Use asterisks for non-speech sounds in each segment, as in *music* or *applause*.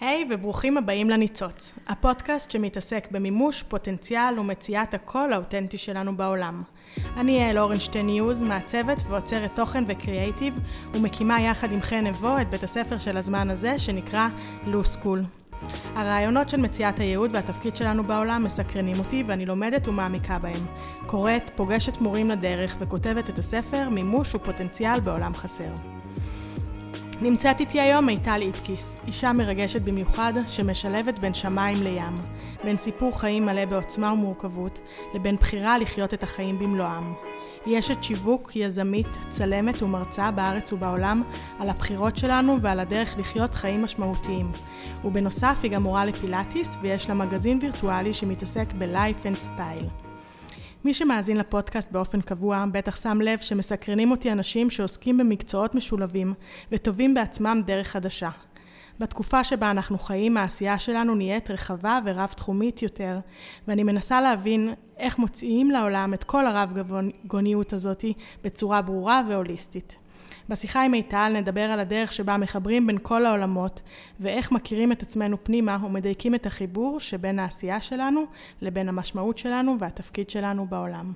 היי hey, וברוכים הבאים לניצוץ, הפודקאסט שמתעסק במימוש פוטנציאל ומציאת הקול האותנטי שלנו בעולם. אני יעל אורנשטיין ניוז, מעצבת ויוצרת תוכן וקריאייטיב, ומקימה יחד עם חן נבו את בית הספר של הזמן הזה שנקרא Now School. הרעיונות של מציאת הייעוד והתפקיד שלנו בעולם מסקרנים אותי ואני לומדת ומעמיקה בהם. קוראת, פוגשת מורים לדרך וכותבת את הספר מימוש ופוטנציאל בעולם חסר. נמצאת איתי היום מיטל איטקיס, אישה מרגשת במיוחד שמשלבת בין שמיים לים, בין סיפור חיים מלא בעוצמה ומורכבות, לבין בחירה לחיות את החיים במלואם. היא אשת שיווק, יזמית, צלמת ומרצה בארץ ובעולם על הבחירות שלנו ועל הדרך לחיות חיים משמעותיים. ובנוסף היא גם מורה לפילאטיס ויש לה מגזין וירטואלי שמתעסק ב-Life and Style. מי שמאזין לפודקאסט באופן קבוע בטח שם לב שמסקרנים אותי אנשים שעוסקים במקצועות משולבים וטובים בעצמם דרך חדשה. בתקופה שבה אנחנו חיים, העשייה שלנו נהיית רחבה ורב-תחומית יותר, ואני מנסה להבין איך מוציאים לעולם את כל הרב-גוניות הזאת בצורה ברורה והוליסטית. בשיחה עם מיטל נדבר על הדרך שבה מחברים בין כל העולמות ואיך מכירים את עצמנו פנימה ומדייקים את החיבור שבין העשייה שלנו לבין המשמעות שלנו והתפקיד שלנו בעולם.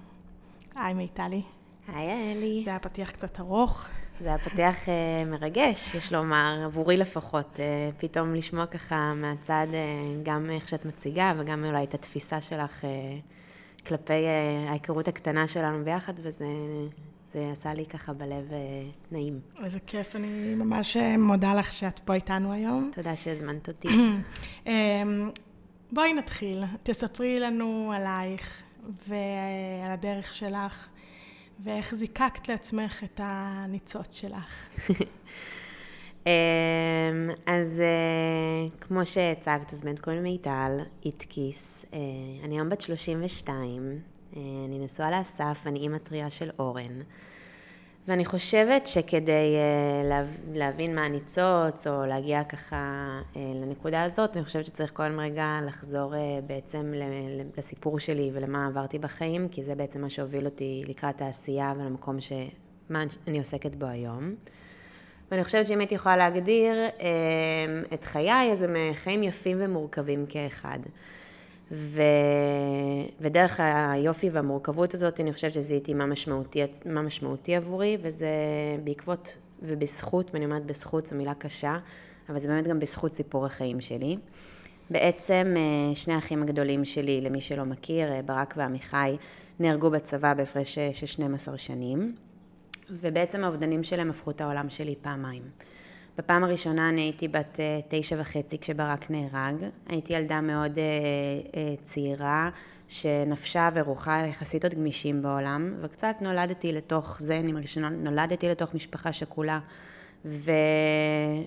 היי מיטלי. היי אלי. זה היה פתיח קצת ארוך. זה היה פתיח uh, מרגש, יש לומר, עבורי לפחות, uh, פתאום לשמוע ככה מהצד uh, גם איך שאת מציגה וגם אולי את התפיסה שלך uh, כלפי uh, ההיכרות הקטנה שלנו ביחד, וזה זה עשה לי ככה בלב אה, נעים. איזה כיף, אני ממש אה, מודה לך שאת פה איתנו היום. תודה שהזמנת אותי. *clears throat* אמ, בואי נתחיל. תספרי לנו עלייך ועל הדרך שלך, ואיך זיקקת לעצמך את הניצוץ שלך. *laughs* אמ, אז אה, כמו שהצגת, אז באמת קוראים מיטל איטקיס. אני היום בת 32. אה, אני נשואה לאסף, ואני אימא טריה של אורן. ואני חושבת שכדי אה, להבין מה הניצוץ, או להגיע ככה אה, לנקודה הזאת, אני חושבת שצריך כל רגע לחזור בעצם לסיפור שלי ולמה עברתי בחיים, כי זה בעצם מה שהוביל אותי לקראת העשייה ולמקום שמה אני עוסקת בו היום. ואני חושבת שאם הייתי יכולה להגדיר את חיי, אז הם חיים יפים ומורכבים כאחד. ו... ודרך היופי והמורכבות הזאת, אני חושבת שזיהיתי מה משמעותי, מה משמעותי עבורי, וזה בעקבות ובזכות, ואני אומרת בזכות, זו מילה קשה, אבל זה באמת גם בזכות סיפור החיים שלי. בעצם אה, שני האחים הגדולים שלי, למי שלא מכיר, אה, ברק ועמיחי, נהרגו בצבא בהפרש של 12 שנים, ובעצם האובדנים שלהם הפכו את העולם שלי פעמיים. בפעם הראשונה אני הייתי בת אה, תשע וחצי כשברק נהרג. הייתי ילדה מאוד אה, אה, צעירה, שנפשה ורוחה יחסית עוד גמישים בעולם, וקצת נולדתי לתוך זה, אני מרגישה שנולדתי לתוך משפחה שכולה. ו...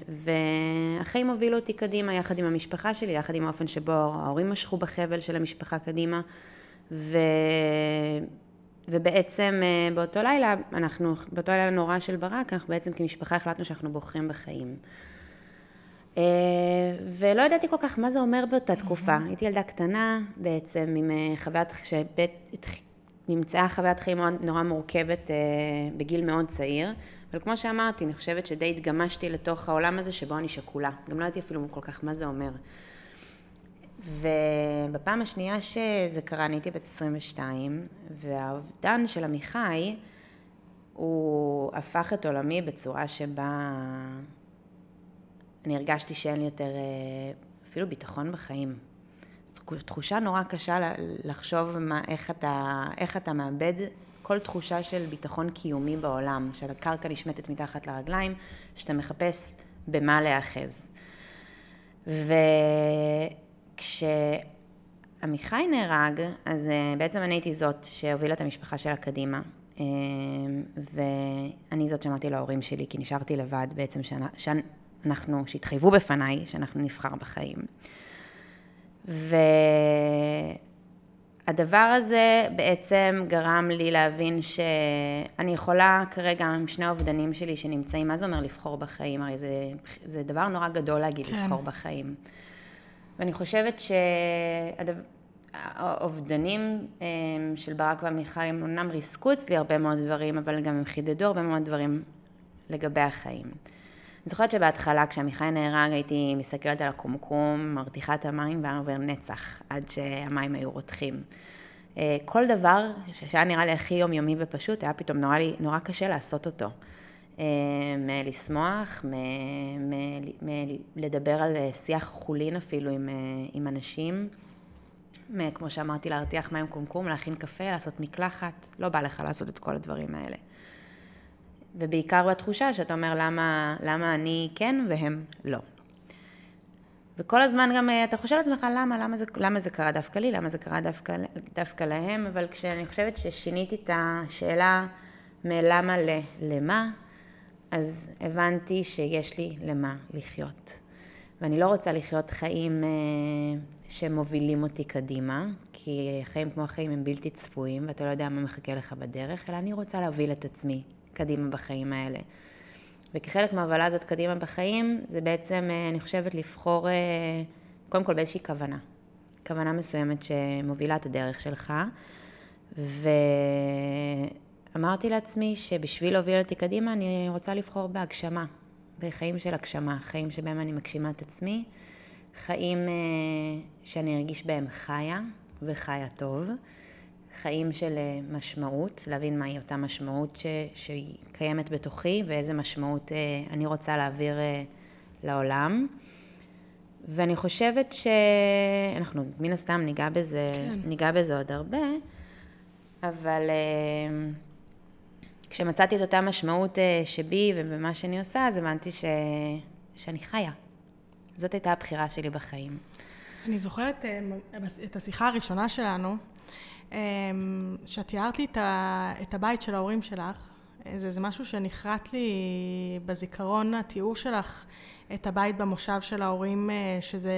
והחיים הובילו אותי קדימה יחד עם המשפחה שלי, יחד עם האופן שבו ההורים משכו בחבל של המשפחה קדימה. ו... ובעצם אה, באותו לילה, אנחנו, באותו לילה נורא של ברק, אנחנו בעצם כמשפחה החלטנו שאנחנו בוחרים בחיים. אה, ולא ידעתי כל כך מה זה אומר באותה תקופה. הייתי ילדה קטנה בעצם עם אה, חוויית, שבית, נמצאה חוויית חיים מאוד, נורא מורכבת בגיל מאוד צעיר. אבל כמו שאמרתי, אני חושבת שדי התגמשתי לתוך העולם הזה שבו אני שקולה. גם לא ידעתי אפילו כל כך מה זה אומר. ובפעם השנייה שזה קרה, אני הייתי בת 22, והאובדן של עמיחי, הוא הפך את עולמי בצורה שבה אני הרגשתי שאין לי יותר אה, אפילו ביטחון בחיים. זו תחושה נורא קשה לחשוב מה, איך, אתה, איך אתה מאבד כל תחושה של ביטחון קיומי בעולם, שהקרקע נשמטת מתחת לרגליים, שאתה מחפש במה להיאחז. ו... כשעמיחי נהרג, אז אה, בעצם אני הייתי זאת שהובילה את המשפחה שלה קדימה. אה, ואני זאת שאמרתי להורים שלי, כי נשארתי לבד בעצם, שאנחנו, שהתחייבו בפניי שאנחנו נבחר בחיים. והדבר הזה בעצם גרם לי להבין שאני יכולה כרגע עם שני האובדנים שלי שנמצאים, מה זה אומר לבחור בחיים? הרי זה, זה דבר נורא גדול להגיד כן. לבחור בחיים. ואני חושבת שהאובדנים אה, של ברק ועמיחי הם אמנם ריסקו אצלי הרבה מאוד דברים, אבל גם הם חידדו הרבה מאוד דברים לגבי החיים. זוכרת שבהתחלה, כשעמיחי נהרג, הייתי מסתכלת על הקומקום, מרתיחה את המים, והיה עובר נצח, עד שהמים היו רותחים. אה, כל דבר שהיה נראה לי הכי יומיומי ופשוט, היה פתאום נורא, לי, נורא קשה לעשות אותו. אה, מלשמוח, מלדבר על שיח חולין אפילו עם, עם אנשים. כמו שאמרתי, להרתיח מים קומקום, להכין קפה, לעשות מקלחת, לא בא לך לעשות את כל הדברים האלה. ובעיקר בתחושה שאתה אומר למה, למה אני כן והם לא. וכל הזמן גם אה, אתה חושב לעצמך למה, למה זה, למה זה קרה דווקא לי, למה זה קרה דווקא, דווקא להם, אבל כשאני חושבת ששיניתי את השאלה מלמה ל, למה, אז הבנתי שיש לי למה לחיות. ואני לא רוצה לחיות חיים אה, שמובילים אותי קדימה, כי חיים כמו החיים הם בלתי צפויים, ואתה לא יודע מה מחכה לך בדרך, אלא אני רוצה להוביל את עצמי קדימה בחיים האלה. וכחלק מההובלה הזאת קדימה בחיים, זה בעצם, אה, אני חושבת, לבחור, אה, קודם כל באיזושהי כוונה. כוונה מסוימת שמובילה את הדרך שלך. ואמרתי לעצמי שבשביל להוביל אותי קדימה, אני רוצה לבחור בהגשמה, בחיים של הגשמה, חיים שבהם אני מגשימה את עצמי, חיים אה, שאני ארגיש בהם חיה וחיה טוב. חיים של אה, משמעות, להבין מהי אותה משמעות ש, שהיא קיימת בתוכי ואיזה משמעות אה, אני רוצה להעביר לעולם. ואני חושבת שאנחנו מן הסתם ניגע בזה, כן. ניגע בזה עוד הרבה, אבל כשמצאתי את אותה משמעות שבי ובמה שאני עושה, אז הבנתי ש... שאני חיה. זאת הייתה הבחירה שלי בחיים. אני זוכרת את השיחה הראשונה שלנו, אמ, שאת תיארת לי את הבית של ההורים שלך, זה, זה משהו שנחרט לי בזיכרון, התיאור שלך, את הבית במושב של ההורים, אה, שזה,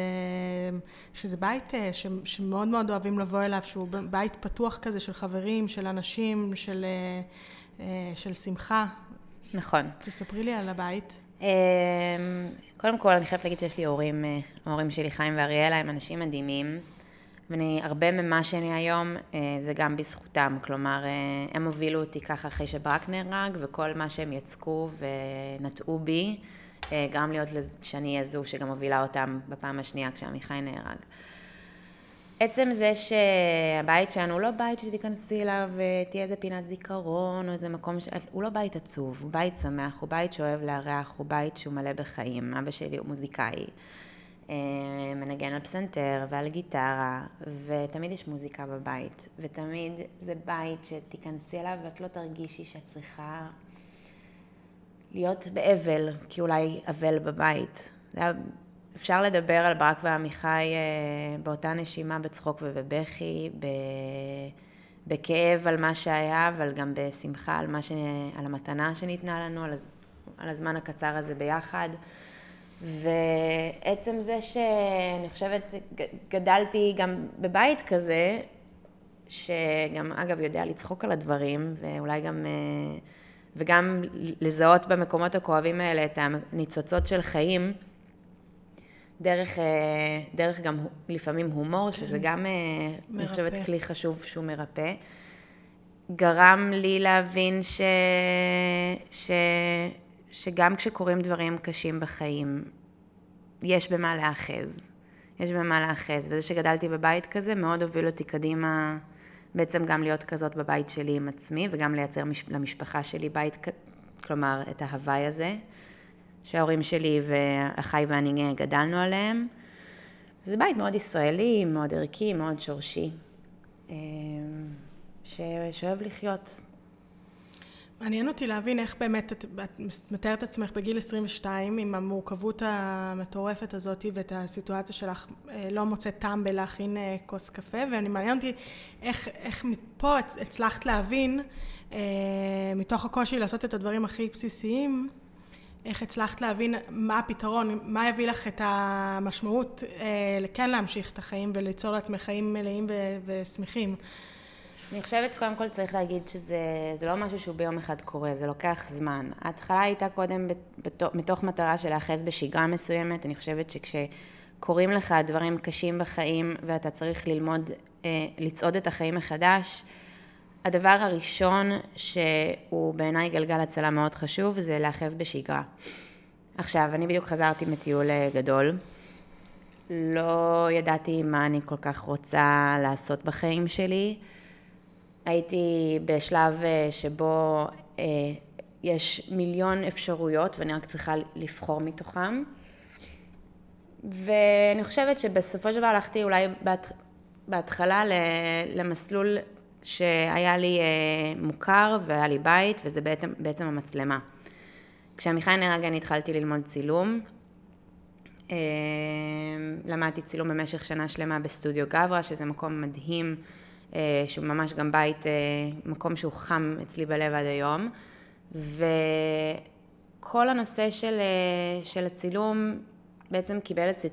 שזה בית אה, ש, שמאוד מאוד אוהבים לבוא אליו, שהוא בית פתוח כזה של חברים, של אנשים, של, אה, של שמחה. נכון. תספרי לי על הבית. אמ, קודם כל, אני חייבת להגיד שיש לי הורים, ההורים שלי, חיים ואריאלה, הם אנשים מדהימים. ואני, הרבה ממה שאני היום, אה, זה גם בזכותם. כלומר, אה, הם הובילו אותי ככה אחרי שברק נהרג, וכל מה שהם יצקו ונטעו בי, אה, גרם להיות שאני אהיה זו שגם הובילה אותם בפעם השנייה כשעמיחי נהרג. עצם זה שהבית שלנו הוא לא בית שתיכנסי אליו ותהיה איזה פינת זיכרון או איזה מקום, ש... הוא לא בית עצוב, הוא בית שמח, הוא בית שאוהב לארח, הוא בית שהוא מלא בחיים. אבא שלי הוא מוזיקאי. אה, מנגן על פסנתר ועל גיטרה, ותמיד יש מוזיקה בבית, ותמיד זה בית שתיכנסי אליו ואת לא תרגישי שאת צריכה להיות באבל, כי אולי אבל בבית. היה, אפשר לדבר על ברק ועמיחי אה, באותה נשימה בצחוק ובבכי, ב... בכאב על מה שהיה, אבל גם בשמחה על, ש... על המתנה שניתנה לנו, על, הז... על הזמן הקצר הזה ביחד. ועצם זה שאני חושבת, גדלתי גם בבית כזה, שגם אגב יודע לצחוק על הדברים, ואולי גם, אה, וגם לזהות במקומות הכואבים האלה את הניצוצות של חיים, דרך, אה, דרך גם לפעמים הומור, כן. שזה גם, מרפא. אה, אני חושבת, כלי חשוב שהוא מרפא. גרם לי להבין ש... ש... שגם כשקורים דברים קשים בחיים, יש במה להאחז. יש במה להאחז. וזה שגדלתי בבית כזה מאוד הוביל אותי קדימה, בעצם גם להיות כזאת בבית שלי עם עצמי, וגם לייצר מש... למשפחה שלי בית, כלומר, את ההוואי הזה, שההורים שלי ואחיי ואני גדלנו עליהם. זה בית מאוד ישראלי, מאוד ערכי, מאוד שורשי, אה, ש... שאוהב לחיות מעניין אותי להבין איך באמת את, את מתארת עצמך בגיל 22 עם המורכבות המטורפת הזאת ואת הסיטואציה שלך אה, לא מוצאת טעם בלהכין אה, כוס קפה ואני מעניין אותי איך, איך מפה הצלחת להבין אה, מתוך הקושי לעשות את הדברים הכי בסיסיים איך הצלחת להבין מה הפתרון, מה יביא לך את המשמעות כן להמשיך את החיים וליצור לעצמך חיים מלאים ושמחים אני חושבת, קודם כל צריך להגיד שזה לא משהו שהוא ביום אחד קורה, זה לוקח זמן. ההתחלה הייתה קודם מתוך מטרה של להיאחז בשגרה מסוימת. אני חושבת שכשקורים לך דברים קשים בחיים ואתה צריך ללמוד אה, לצעוד את החיים מחדש, הדבר הראשון שהוא בעיניי גלגל הצלה מאוד חשוב, זה להיאחז בשגרה. עכשיו, אני בדיוק חזרתי מטיול אה, גדול. לא ידעתי מה אני כל כך רוצה לעשות בחיים שלי. הייתי בשלב אה, שבו אה, יש מיליון אפשרויות ואני רק צריכה לבחור מתוכם. ואני חושבת שבסופו של דבר הלכתי אולי בהת... בהתחלה למסלול שהיה לי מוכר והיה לי בית, וזה בעצם, בעצם המצלמה. כשעמיחי נהרג אני התחלתי ללמוד צילום. אה, למדתי צילום במשך שנה שלמה בסטודיו גברה, שזה מקום מדהים, אה, שהוא ממש גם בית, אה, מקום שהוא חם אצלי בלב עד היום. וכל הנושא של, של הצילום בעצם קיבל אצלי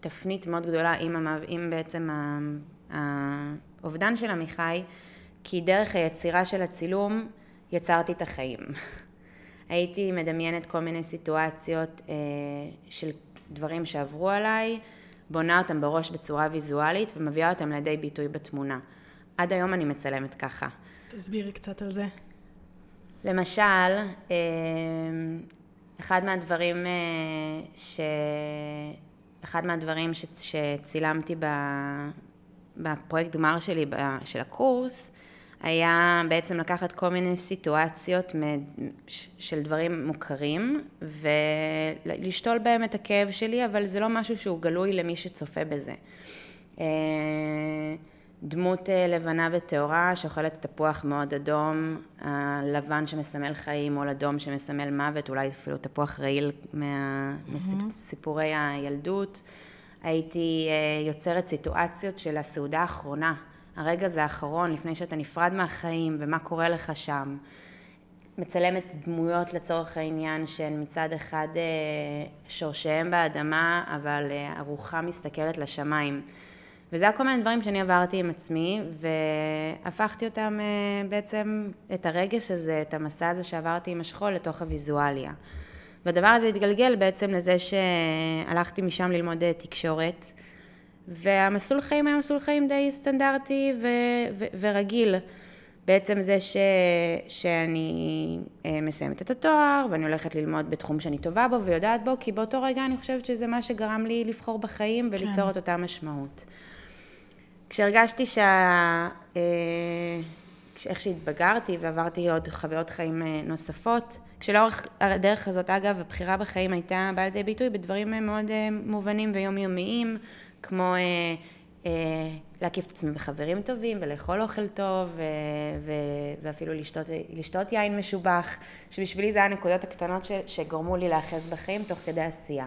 תפנית מאוד גדולה עם. עם בעצם האובדן של עמיחי, כי דרך היצירה של הצילום יצרתי את החיים. *laughs* הייתי מדמיינת כל מיני סיטואציות אה, של דברים שעברו עליי, בונה אותם בראש בצורה ויזואלית ומביאה אותם לידי ביטוי בתמונה. עד היום אני מצלמת ככה. תסבירי קצת על זה. למשל, אה, אחד מהדברים אה, ש... אחד מהדברים ש... שצילמתי בפרויקט גמר שלי של הקורס, היה בעצם לקחת כל מיני סיטואציות של דברים מוכרים ולשתול בהם את הכאב שלי, אבל זה לא משהו שהוא גלוי למי שצופה בזה. אה, דמות אה, לבנה וטהורה שאוכלת תפוח מאוד אדום, הלבן שמסמל חיים, או אדום שמסמל מוות, אולי אפילו תפוח רעיל מסיפורי הילדות. הייתי אה, יוצרת סיטואציות של הסעודה האחרונה. הרגע זה האחרון, לפני שאתה נפרד מהחיים, ומה קורה לך שם. מצלמת דמויות לצורך העניין שהן מצד אחד אה, שורשיהם באדמה, אבל אה, הרוחה מסתכלת לשמיים. וזה היה כל מיני דברים שאני עברתי עם עצמי, והפכתי אותם אה, בעצם, את הרגש הזה, את המסע הזה שעברתי עם השכול, לתוך הוויזואליה. והדבר הזה התגלגל בעצם לזה שהלכתי משם ללמוד תקשורת. והמסלול חיים היה מסלול חיים די סטנדרטי ו- ו- ורגיל. בעצם זה ש- שאני אה, מסיימת את התואר ואני הולכת ללמוד בתחום שאני טובה בו ויודעת בו, כי באותו רגע אני חושבת שזה מה שגרם לי לבחור בחיים וליצור כן. את אותה משמעות. כשהרגשתי שה... אה, איך שהתבגרתי ועברתי עוד חוויות חיים אה, נוספות, כשלאורך הדרך הזאת, אגב, הבחירה בחיים הייתה באה לידי ביטוי בדברים מאוד מובנים ויומיומיים. כמו אה, אה, להקיף את עצמי בחברים טובים ולאכול אוכל טוב ו, ו, ואפילו לשתות, לשתות יין משובח, שבשבילי זה הנקודות הקטנות ש, שגרמו לי להאחז בחיים תוך כדי עשייה.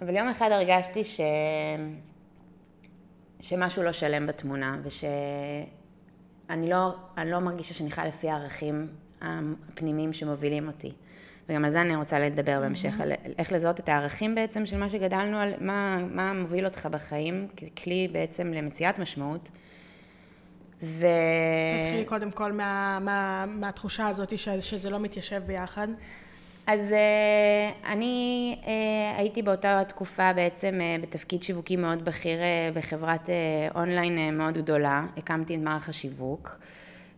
אבל יום אחד הרגשתי ש... שמשהו לא שלם בתמונה, ושאני לא, לא מרגישה שאני חיה לפי הערכים הפנימיים שמובילים אותי. וגם על זה אני רוצה לדבר בהמשך, על איך לזהות את הערכים בעצם של מה שגדלנו, על מה, מה מוביל אותך בחיים, ככלי בעצם למציאת משמעות. ו... תתחילי קודם כל מה, מה, מהתחושה הזאת ש, שזה לא מתיישב ביחד. אז uh, אני uh, הייתי באותה תקופה בעצם uh, בתפקיד שיווקי מאוד בכיר בחברת אונליין מאוד גדולה, הקמתי את מערך השיווק.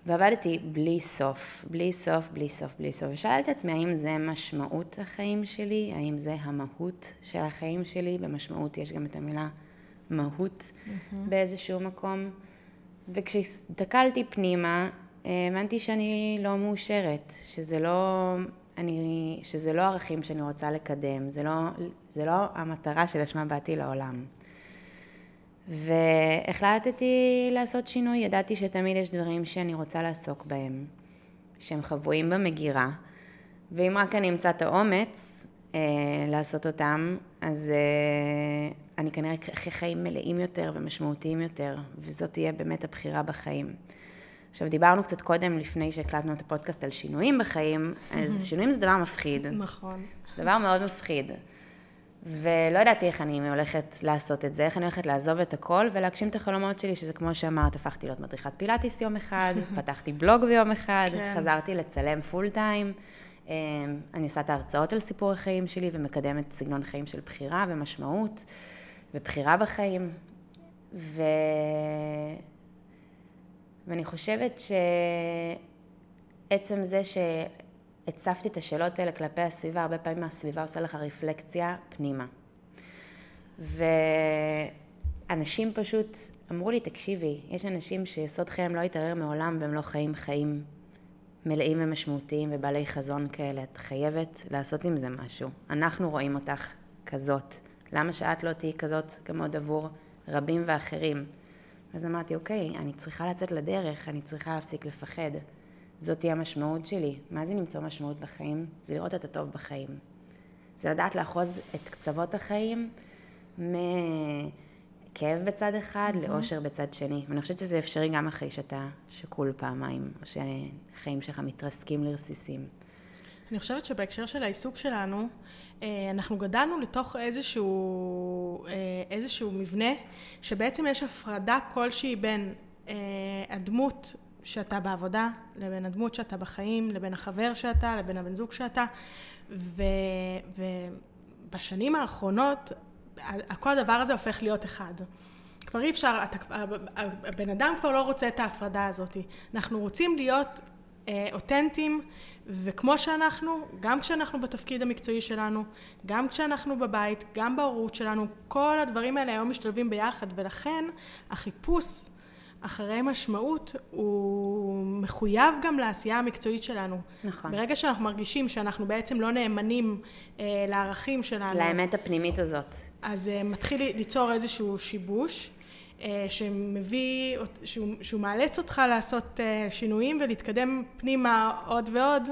ועבדתי בלי סוף, בלי סוף, בלי סוף, בלי סוף. ושאלתי את עצמי, האם זה משמעות החיים שלי? האם זה המהות של החיים שלי? במשמעות יש גם את המילה מהות mm-hmm. באיזשהו מקום. וכשהסתכלתי פנימה, הבנתי שאני לא מאושרת, שזה לא, אני, שזה לא ערכים שאני רוצה לקדם, זה לא, זה לא המטרה שלשמה באתי לעולם. והחלטתי לעשות שינוי, ידעתי שתמיד יש דברים שאני רוצה לעסוק בהם, שהם חבויים במגירה, ואם רק אני אמצא את האומץ אה, לעשות אותם, אז אה, אני כנראה אחרי חיים מלאים יותר ומשמעותיים יותר, וזאת תהיה באמת הבחירה בחיים. עכשיו, דיברנו קצת קודם, לפני שהקלטנו את הפודקאסט על שינויים בחיים, אז שינויים זה דבר מפחיד. נכון. דבר מאוד מפחיד. ולא ידעתי איך אני הולכת לעשות את זה, איך אני הולכת לעזוב את הכל ולהגשים את החלומות שלי, שזה כמו שאמרת, הפכתי להיות מדריכת פילאטיס יום אחד, *laughs* פתחתי בלוג ביום אחד, כן. חזרתי לצלם פול טיים. אמ, אני עושה את ההרצאות על סיפור החיים שלי ומקדמת סגנון חיים של בחירה ומשמעות ובחירה בחיים. ו... ואני חושבת שעצם זה הצפתי את השאלות האלה כלפי הסביבה, הרבה פעמים הסביבה עושה לך רפלקציה פנימה. ואנשים פשוט אמרו לי, תקשיבי, יש אנשים שיסוד חייהם לא יתערער מעולם והם לא חיים חיים מלאים ומשמעותיים ובעלי חזון כאלה. את חייבת לעשות עם זה משהו. אנחנו רואים אותך כזאת. למה שאת לא תהיי כזאת גם עוד עבור רבים ואחרים? אז אמרתי, אוקיי, אני צריכה לצאת לדרך, אני צריכה להפסיק לפחד. זאת תהיה המשמעות שלי. מה זה למצוא משמעות בחיים? זה לראות את הטוב בחיים. זה לדעת לאחוז את קצוות החיים מכאב בצד אחד mm-hmm. לאושר בצד שני. ואני חושבת שזה אפשרי גם אחרי שאתה שקול פעמיים, או שהחיים שלך מתרסקים לרסיסים. אני חושבת שבהקשר של העיסוק שלנו, אה, אנחנו גדלנו לתוך איזשהו, אה, איזשהו מבנה, שבעצם יש הפרדה כלשהי בין אה, הדמות שאתה בעבודה, לבין הדמות שאתה בחיים, לבין החבר שאתה, לבין הבן זוג שאתה, ו, ובשנים האחרונות, כל הדבר הזה הופך להיות אחד. כבר אי אפשר, אתה, הבן אדם כבר לא רוצה את ההפרדה הזאת. אנחנו רוצים להיות אה, אותנטיים, וכמו שאנחנו, גם כשאנחנו בתפקיד המקצועי שלנו, גם כשאנחנו בבית, גם בהורות שלנו, כל הדברים האלה היום משתלבים ביחד, ולכן החיפוש אחרי משמעות הוא מחויב גם לעשייה המקצועית שלנו. נכון. ברגע שאנחנו מרגישים שאנחנו בעצם לא נאמנים אה, לערכים שלנו. לאמת הפנימית הזאת. אז אה, מתחיל ליצור איזשהו שיבוש. אה, שמביא, שהוא, שהוא מאלץ אותך לעשות אה, שינויים ולהתקדם פנימה עוד ועוד.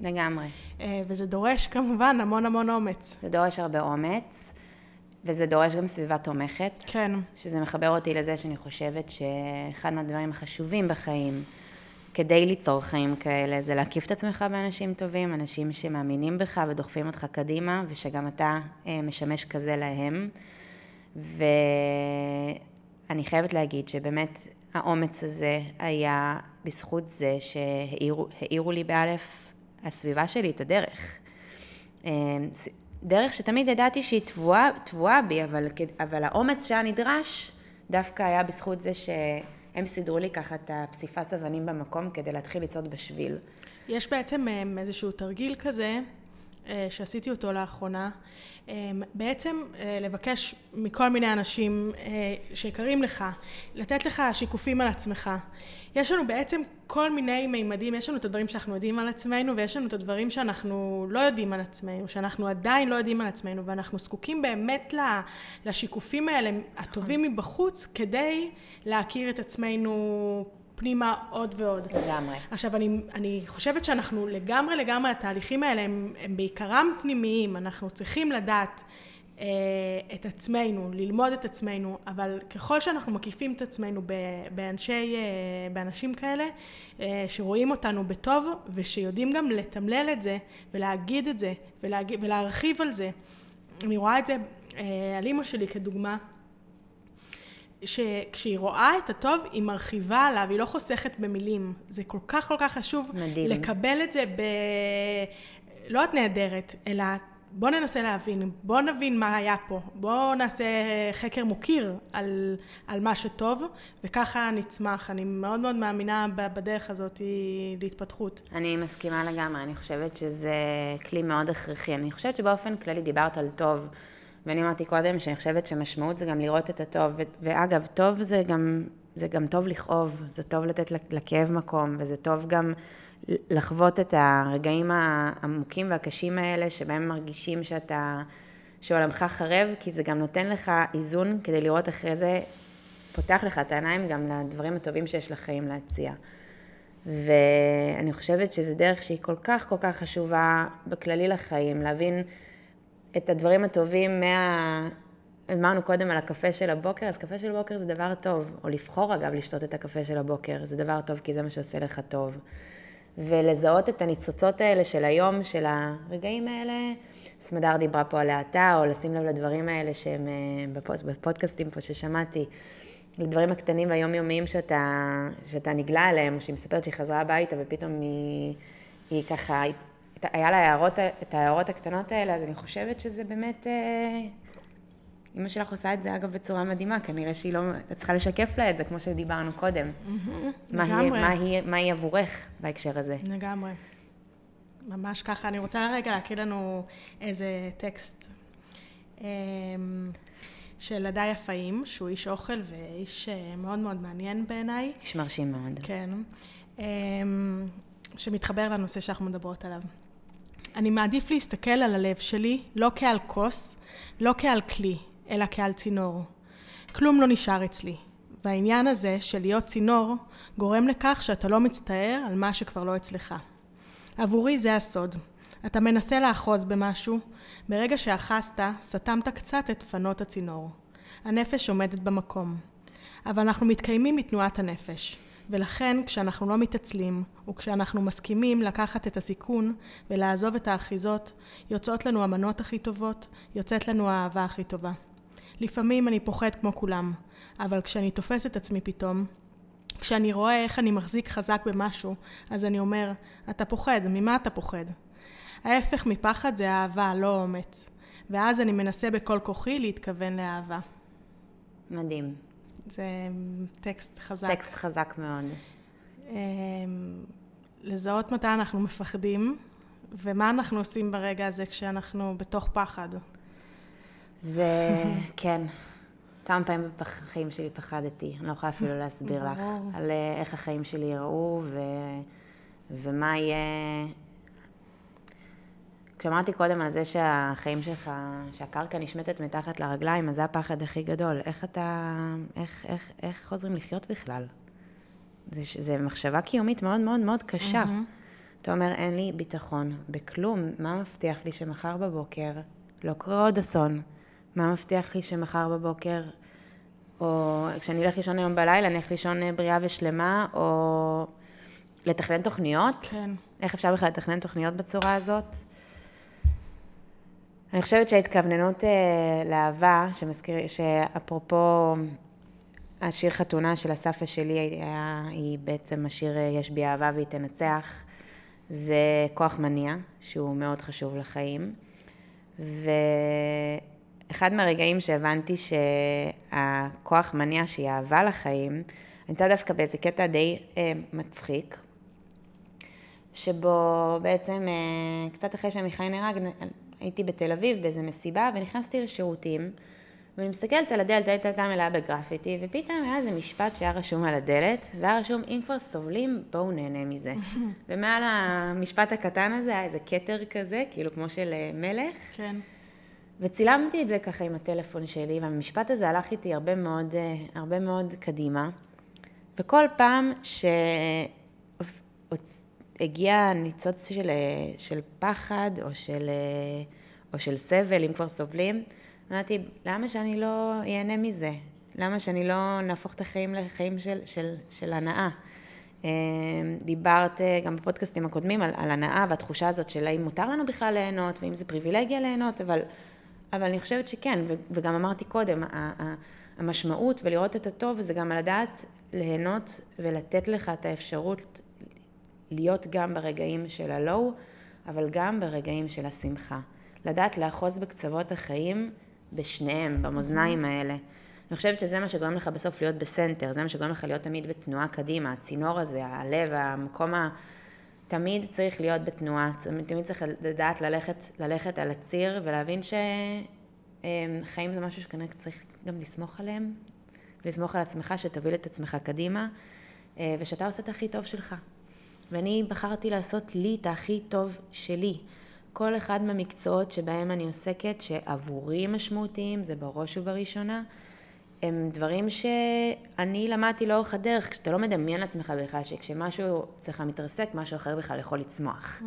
לגמרי. אה, וזה דורש כמובן המון המון אומץ. זה דורש הרבה אומץ, וזה דורש גם סביבה תומכת. כן. שזה מחבר אותי לזה שאני חושבת שאחד מהדברים החשובים בחיים, כדי ליצור חיים כאלה, זה להקיף את עצמך באנשים טובים, אנשים שמאמינים בך ודוחפים אותך קדימה, ושגם אתה משמש כזה להם. ו... אני חייבת להגיד שבאמת האומץ הזה היה בזכות זה שהאירו לי באלף הסביבה שלי את הדרך. אה, דרך שתמיד ידעתי שהיא טבועה, טבועה בי, אבל, אבל האומץ שהיה נדרש דווקא היה בזכות זה שהם סידרו לי ככה את הפסיפס אבנים במקום כדי להתחיל לצעוד בשביל. יש בעצם אה, איזשהו תרגיל כזה אה, שעשיתי אותו לאחרונה, אה, בעצם אה, לבקש מכל מיני אנשים שיקרים לך, לתת לך שיקופים על עצמך. יש לנו בעצם כל מיני מימדים, יש לנו את הדברים שאנחנו יודעים על עצמנו ויש לנו את הדברים שאנחנו לא יודעים על עצמנו, שאנחנו עדיין לא יודעים על עצמנו ואנחנו זקוקים באמת לשיקופים האלה הטובים מבחוץ כדי להכיר את עצמנו פנימה עוד ועוד. לגמרי. עכשיו, אני, אני חושבת שאנחנו לגמרי לגמרי, התהליכים האלה הם, הם בעיקרם פנימיים, אנחנו צריכים לדעת את עצמנו, ללמוד את עצמנו, אבל ככל שאנחנו מקיפים את עצמנו באנשי, אה, באנשים כאלה, אה, שרואים אותנו בטוב, ושיודעים גם לתמלל את זה, ולהגיד את זה, ולהגיד, ולהרחיב על זה. אני רואה את זה אה, על אימא שלי כדוגמה. שכשהיא רואה את הטוב, היא מרחיבה עליו, היא לא חוסכת במילים. זה כל כך כל כך חשוב מדהים. לקבל את זה ב... לא את נהדרת, אלא בוא ננסה להבין, בוא נבין מה היה פה, בוא נעשה חקר מוקיר על, על מה שטוב, וככה נצמח. אני מאוד מאוד מאמינה בדרך הזאת להתפתחות. אני מסכימה לגמרי, אני חושבת שזה כלי מאוד הכרחי. אני חושבת שבאופן כללי דיברת על טוב. ואני אמרתי קודם שאני חושבת שמשמעות זה גם לראות את הטוב, ו- ואגב, טוב זה גם, זה גם טוב לכאוב, זה טוב לתת לכאב מקום, וזה טוב גם לחוות את הרגעים העמוקים והקשים האלה, שבהם מרגישים שאתה, שעולמך חרב, כי זה גם נותן לך איזון כדי לראות אחרי זה, פותח לך את העיניים גם לדברים הטובים שיש לחיים להציע. ואני חושבת שזו דרך שהיא כל כך כל כך חשובה בכללי לחיים, להבין את הדברים הטובים מה... אמרנו קודם על הקפה של הבוקר, אז קפה של הבוקר זה דבר טוב, או לבחור אגב לשתות את הקפה של הבוקר, זה דבר טוב כי זה מה שעושה לך טוב. ולזהות את הניצוצות האלה של היום, של הרגעים האלה, סמדר דיברה פה על האטה, או לשים לב לדברים האלה שהם אה, בפוד, בפודקאסטים פה ששמעתי, לדברים הקטנים והיומיומיים שאתה, שאתה נגלה עליהם, שהיא מספרת שהיא חזרה הביתה ופתאום היא, היא ככה היה לה הערות, את ההערות הקטנות האלה, אז אני חושבת שזה באמת... אימא שלך עושה את זה, אגב, בצורה מדהימה, כנראה שהיא לא... את צריכה לשקף לה את זה, כמו שדיברנו קודם. לגמרי. מה היא עבורך בהקשר הזה? לגמרי. ממש ככה. אני רוצה רגע להקריא לנו איזה טקסט אמ, של עדי יפאים, שהוא איש אוכל ואיש אה, מאוד מאוד מעניין בעיניי. איש מרשים מאוד. כן. אמ, שמתחבר לנושא שאנחנו מדברות עליו. אני מעדיף להסתכל על הלב שלי לא כעל כוס, לא כעל כלי, אלא כעל צינור. כלום לא נשאר אצלי. והעניין הזה של להיות צינור גורם לכך שאתה לא מצטער על מה שכבר לא אצלך. עבורי זה הסוד. אתה מנסה לאחוז במשהו, ברגע שאחזת, סתמת קצת את פנות הצינור. הנפש עומדת במקום. אבל אנחנו מתקיימים מתנועת הנפש. ולכן כשאנחנו לא מתעצלים, וכשאנחנו מסכימים לקחת את הסיכון ולעזוב את האחיזות, יוצאות לנו המנות הכי טובות, יוצאת לנו האהבה הכי טובה. לפעמים אני פוחד כמו כולם, אבל כשאני תופס את עצמי פתאום, כשאני רואה איך אני מחזיק חזק במשהו, אז אני אומר, אתה פוחד, ממה אתה פוחד? ההפך מפחד זה אהבה, לא אומץ. ואז אני מנסה בכל כוחי להתכוון לאהבה. מדהים. זה טקסט חזק. טקסט חזק מאוד. אמ, לזהות מתי אנחנו מפחדים, ומה אנחנו עושים ברגע הזה כשאנחנו בתוך פחד. זה, כן. כמה פעמים בחיים שלי פחדתי, אני לא יכולה אפילו להסביר לך, על אה, איך החיים שלי יראו ו... ומה יהיה... כשאמרתי קודם על זה שהחיים שלך, שהקרקע נשמטת מתחת לרגליים, אז זה הפחד הכי גדול. איך אתה, איך, איך, איך חוזרים לחיות בכלל? זה מחשבה קיומית מאוד מאוד מאוד קשה. Mm-hmm. אתה אומר, אין לי ביטחון בכלום, מה מבטיח לי שמחר בבוקר לא קורה עוד אסון? מה מבטיח לי שמחר בבוקר, או כשאני אלך לישון היום בלילה, אני אלך לישון אה, בריאה ושלמה, או לתכנן תוכניות? כן. איך אפשר בכלל לתכנן תוכניות בצורה הזאת? אני חושבת שההתכווננות אה, לאהבה, שמזכיר, שאפרופו השיר חתונה של אסף שלי, היה, היא בעצם השיר אה, יש בי אהבה והיא תנצח, זה כוח מניע, שהוא מאוד חשוב לחיים. ואחד מהרגעים שהבנתי שהכוח מניע שהיא אהבה לחיים, הייתה דווקא באיזה קטע די אה, מצחיק, שבו בעצם אה, קצת אחרי שעמיחי נהרג, הייתי בתל אביב באיזה מסיבה, ונכנסתי לשירותים, ואני מסתכלת על הדלת, הייתה הייתה מלאה בגרפיטי, ופתאום היה איזה משפט שהיה רשום על הדלת, והיה רשום, אם כבר סובלים, בואו נהנה מזה. *laughs* ומעל המשפט הקטן הזה היה איזה כתר כזה, כאילו כמו של אה, מלך. כן. וצילמתי את זה ככה עם הטלפון שלי, והמשפט הזה הלך איתי הרבה מאוד, אה, הרבה מאוד קדימה. וכל פעם שהגיע ניצוץ של, אה, של פחד או של, או של סבל, אם כבר סובלים, אמרתי, למה שאני לא אהנה מזה? למה שאני לא נהפוך את החיים לחיים של, של, של הנאה? דיברת אה, גם בפודקאסטים הקודמים על, על הנאה והתחושה הזאת של האם מותר לנו בכלל ליהנות, ואם זה פריבילגיה ליהנות, אבל, אבל אני חושבת שכן, וגם אמרתי קודם, המשמעות ולראות את הטוב זה גם לדעת ליהנות ולתת לך את האפשרות להיות גם ברגעים של הלואו, אבל גם ברגעים של השמחה. לדעת לאחוז בקצוות החיים בשניהם, במאזניים האלה. אני חושבת שזה מה שגורם לך בסוף להיות בסנטר, זה מה שגורם לך להיות תמיד בתנועה קדימה, הצינור הזה, הלב, המקום ה... תמיד צריך להיות בתנועה, תמיד צריך לדעת ללכת, ללכת על הציר ולהבין שחיים זה משהו שכנראה צריך גם לסמוך עליהם, לסמוך על עצמך, שתוביל את עצמך קדימה, אה, ושאתה עושה את הכי טוב שלך. ואני בחרתי לעשות לי את הכי טוב שלי. כל אחד מהמקצועות שבהם אני עוסקת, שעבורי משמעותיים, זה בראש ובראשונה, הם דברים שאני למדתי לאורך הדרך, כשאתה לא מדמיין לעצמך בכלל שכשמשהו אצלך מתרסק, משהו אחר בכלל יכול לצמוח.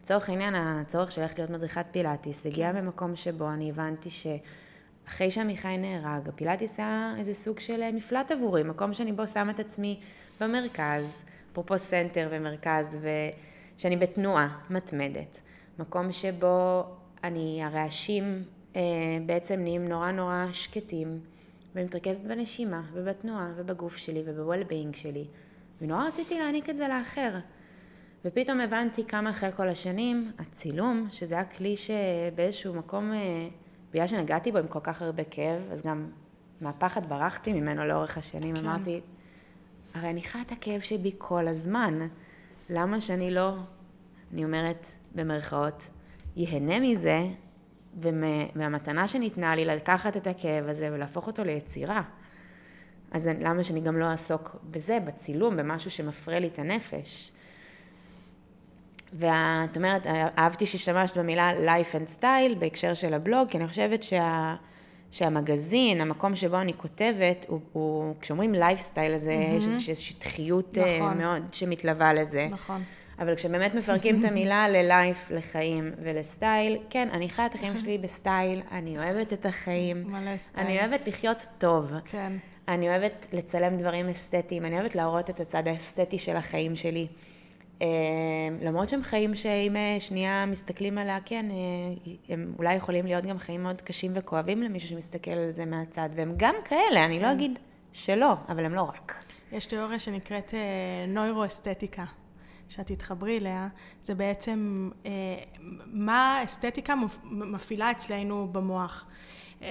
לצורך mm-hmm. העניין, הצורך של ללכת להיות מדריכת פילאטיס הגיע כן. ממקום שבו אני הבנתי שאחרי שעמיחי נהרג, הפילאטיס היה איזה סוג של מפלט עבורי, מקום שאני בו שם את עצמי במרכז, אפרופו center ומרכז, ושאני בתנועה מתמדת. מקום שבו אני, הרעשים אה, בעצם נהיים נורא נורא שקטים, ואני מתרכזת בנשימה ובתנועה ובגוף שלי וב-well-being שלי, ונורא רציתי להעניק את זה לאחר. ופתאום הבנתי כמה אחרי כל השנים, הצילום, שזה היה כלי שבאיזשהו מקום, אה, בגלל שנגעתי בו עם כל כך הרבה כאב, אז גם מהפחד ברחתי ממנו לאורך השנים, כן. אמרתי, הרי אני חיה את הכאב שבי כל הזמן, למה שאני לא, אני אומרת, במרכאות, ייהנה מזה, והמתנה שניתנה לי לקחת את הכאב הזה ולהפוך אותו ליצירה. אז למה שאני גם לא אעסוק בזה, בצילום, במשהו שמפרה לי את הנפש? ואת אומרת, אהבתי שהשתמשת במילה life and style בהקשר של הבלוג, כי אני חושבת שה... שהמגזין, המקום שבו אני כותבת, הוא, הוא כשאומרים לייפסטייל, אז mm-hmm. יש איזושהי שטחיות אה, נכון. מאוד שמתלווה לזה. נכון. אבל כשבאמת מפרקים את המילה ל life, לחיים ול style, כן, אני חיה את החיים שלי ב style, אני אוהבת את החיים. מלא style. אני אוהבת לחיות טוב. כן. אני אוהבת לצלם דברים אסתטיים, אני אוהבת להראות את הצד האסתטי של החיים שלי. אה, למרות שהם חיים שאם אה, שנייה מסתכלים עליה, כן, אה, הם אולי יכולים להיות גם חיים מאוד קשים וכואבים למישהו שמסתכל על זה מהצד, והם גם כאלה, אני לא כן. אגיד שלא, אבל הם לא רק. יש תיאוריה שנקראת נוירו-אסתטיקה. שאת תתחברי אליה, זה בעצם מה האסתטיקה מפעילה אצלנו במוח. אמ,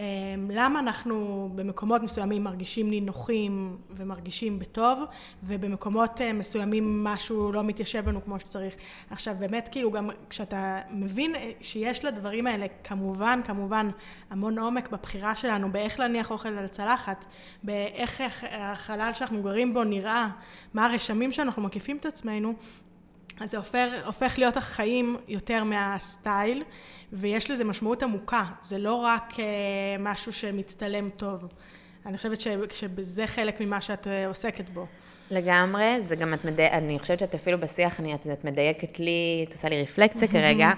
למה אנחנו במקומות מסוימים מרגישים נינוחים ומרגישים בטוב, ובמקומות אה, מסוימים משהו לא מתיישב לנו כמו שצריך. עכשיו באמת כאילו גם כשאתה מבין אה, שיש לדברים האלה כמובן, כמובן המון עומק בבחירה שלנו, באיך להניח אוכל על צלחת, באיך החלל שאנחנו גרים בו נראה, מה הרשמים שאנחנו מקיפים את עצמנו, אז זה הופך, הופך להיות החיים יותר מהסטייל, ויש לזה משמעות עמוקה, זה לא רק uh, משהו שמצטלם טוב. אני חושבת ש, שזה חלק ממה שאת uh, עוסקת בו. לגמרי, זה גם את מדייק, אני חושבת שאת אפילו בשיח, אני, את, את מדייקת לי, את עושה לי רפלקציה כרגע.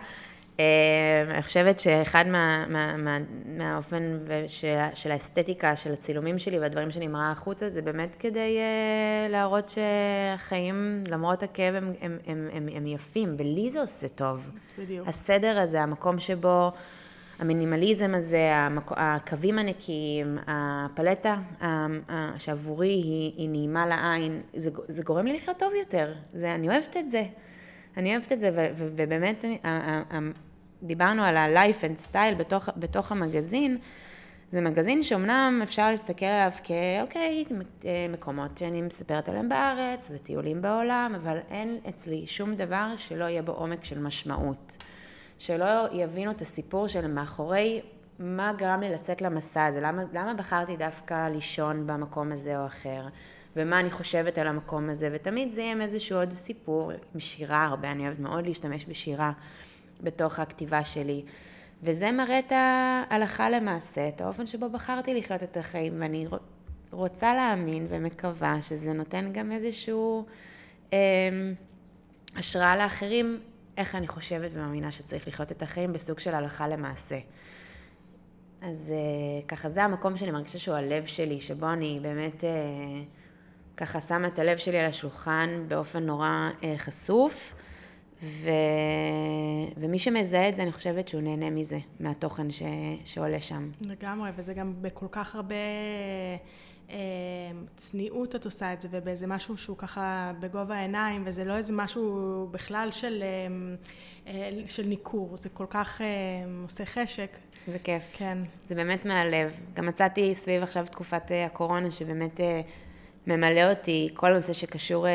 אה, אני חושבת שאחד מה, מה, מה, מהאופן של, של האסתטיקה, של הצילומים שלי והדברים שאני מראה החוצה, זה באמת כדי uh, להראות שהחיים, למרות הכאב, הם, הם, הם, הם, הם יפים, ולי זה עושה טוב. בדיוק. הסדר הזה, המקום שבו... המינימליזם הזה, המק... הקווים הנקיים, הפלטה שעבורי היא, היא נעימה לעין, זה, זה גורם לי לחיות טוב יותר. זה, אני אוהבת את זה. אני אוהבת את זה, ו, ו, ובאמת דיברנו על ה-life and style בתוך, בתוך המגזין, זה מגזין שאומנם אפשר להסתכל עליו כאוקיי, מקומות שאני מספרת עליהם בארץ וטיולים בעולם, אבל אין אצלי שום דבר שלא יהיה בו עומק של משמעות. שלא יבינו את הסיפור של מאחורי מה גרם לי לצאת למסע הזה, למה, למה בחרתי דווקא לישון במקום הזה או אחר, ומה אני חושבת על המקום הזה, ותמיד זה יהיה עם איזשהו עוד סיפור, עם שירה הרבה, אני אוהבת מאוד להשתמש בשירה. בתוך הכתיבה שלי. וזה מראה את ההלכה למעשה, את האופן שבו בחרתי לחיות את החיים, ואני רוצה להאמין ומקווה שזה נותן גם איזשהו אה, השראה לאחרים, איך אני חושבת ומאמינה שצריך לחיות את החיים בסוג של הלכה למעשה. אז אה, ככה זה המקום שאני מרגישה שהוא הלב שלי, שבו אני באמת אה, ככה שמה את הלב שלי על השולחן באופן נורא אה, חשוף. ו... ומי שמזהה את זה, אני חושבת שהוא נהנה מזה, מהתוכן ש... שעולה שם. לגמרי, וזה גם בכל כך הרבה אה, צניעות את עושה את זה, ובאיזה משהו שהוא ככה בגובה העיניים, וזה לא איזה משהו בכלל של, אה, אה, של ניכור, זה כל כך אה, עושה חשק. זה כיף. כן. זה באמת מהלב. גם מצאתי סביב עכשיו תקופת אה, הקורונה, שבאמת אה, ממלא אותי כל הנושא שקשור אה,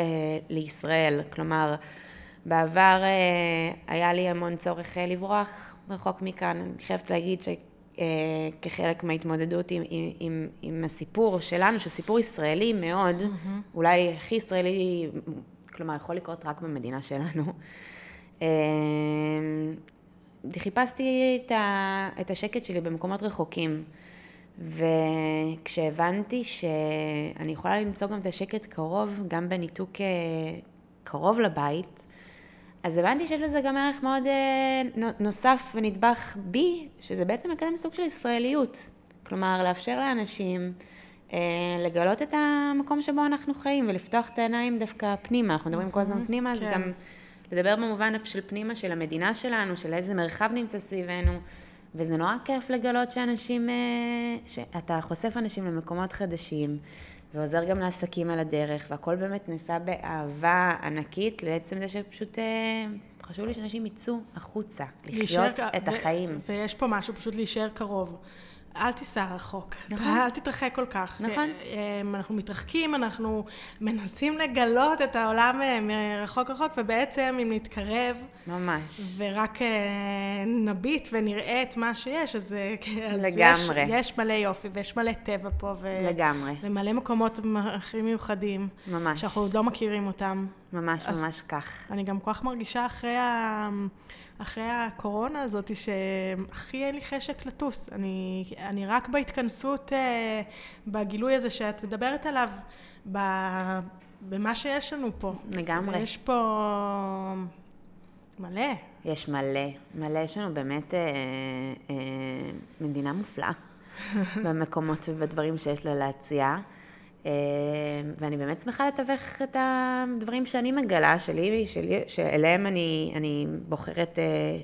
לישראל. כלומר, בעבר אה, היה לי המון צורך אה, לברוח רחוק מכאן. אני חייבת להגיד שכחלק מההתמודדות עם, עם, עם, עם הסיפור שלנו, שהוא סיפור ישראלי מאוד, mm-hmm. אולי הכי ישראלי, כלומר, יכול לקרות רק במדינה שלנו. אה, חיפשתי את, ה, את השקט שלי במקומות רחוקים. וכשהבנתי שאני יכולה למצוא גם את השקט קרוב, גם בניתוק קרוב לבית, אז הבנתי שיש לזה גם ערך מאוד אה, נוסף ונדבך בי, שזה בעצם לקדם סוג של ישראליות. כלומר, לאפשר לאנשים אה, לגלות את המקום שבו אנחנו חיים ולפתוח את העיניים דווקא פנימה. אנחנו מדברים כל הזמן. פנימה, כן. גם לדבר במובן של פנימה של המדינה שלנו, של איזה מרחב נמצא סביבנו. וזה נורא כיף לגלות שאנשים, אה, שאתה חושף אנשים למקומות חדשים. ועוזר גם לעסקים על הדרך, והכל באמת נעשה באהבה ענקית לעצם זה שפשוט אה, חשוב לי שאנשים יצאו החוצה, לחיות את החיים. ויש פה משהו, פשוט להישאר קרוב. אל תיסע רחוק. נכון. אל תתרחק כל כך. נכון. אה, אנחנו מתרחקים, אנחנו מנסים לגלות את העולם אה, מרחוק רחוק, ובעצם אם נתקרב, ממש. ורק אה, נביט ונראה את מה שיש, אז, אה, אז לגמרי. יש, יש מלא יופי, ויש מלא טבע פה, ו, לגמרי. ומלא מקומות הכי מיוחדים, ממש. שאנחנו עוד לא מכירים אותם. ממש אז- ממש כך. אני גם כל כך מרגישה אחרי, ה... אחרי הקורונה הזאת, שהכי אין לי חשק לטוס. אני, אני רק בהתכנסות, אה, בגילוי הזה שאת מדברת עליו, ב... במה שיש לנו פה. לגמרי. יש פה מלא. יש מלא, מלא, יש לנו באמת אה, אה, מדינה מופלאה *laughs* במקומות ובדברים שיש לה להציע. אה, ואני באמת שמחה לתווך את הדברים שאני מגלה, שלי, שלי שאליהם אני, אני בוחרת אה,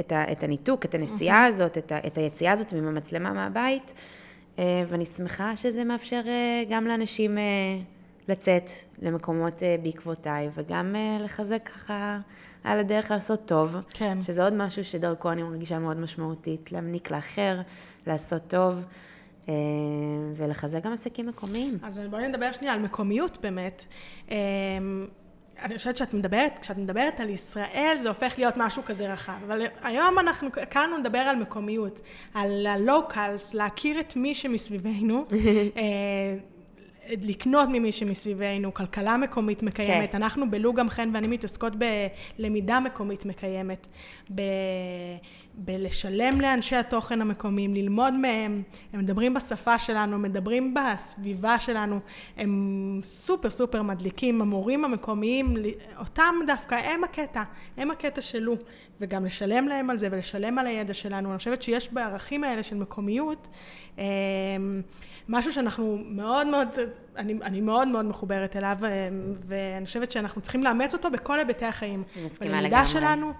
את, ה, את הניתוק, את הנסיעה הזאת, את, ה, את היציאה הזאת עם המצלמה מהבית, אה, ואני שמחה שזה מאפשר גם לאנשים לצאת למקומות בעקבותיי, וגם לחזק ככה על הדרך לעשות טוב. כן. שזה עוד משהו שדרכו אני מרגישה מאוד משמעותית, להמניק לאחר, לעשות טוב, ולחזק גם עסקים מקומיים. אז בואי נדבר שנייה על מקומיות באמת. אמ, אני חושבת שאת מדברת, כשאת מדברת על ישראל, זה הופך להיות משהו כזה רחב. אבל היום אנחנו כאן נדבר על מקומיות, על הלוקלס, להכיר את מי שמסביבנו, *laughs* אה, לקנות ממי שמסביבנו, כלכלה מקומית מקיימת. כן. אנחנו בלוג גם חן ואני מתעסקות בלמידה מקומית מקיימת, ב... בלשלם לאנשי התוכן המקומיים, ללמוד מהם, הם מדברים בשפה שלנו, מדברים בסביבה שלנו, הם סופר סופר מדליקים, המורים המקומיים, אותם דווקא, הם הקטע, הם הקטע שלו, וגם לשלם להם על זה ולשלם על הידע שלנו. אני חושבת שיש בערכים האלה של מקומיות, אה, משהו שאנחנו מאוד מאוד, אני, אני מאוד מאוד מחוברת אליו, אה, ואני חושבת שאנחנו צריכים לאמץ אותו בכל היבטי החיים. אני מסכימה בלמידה. שלנו,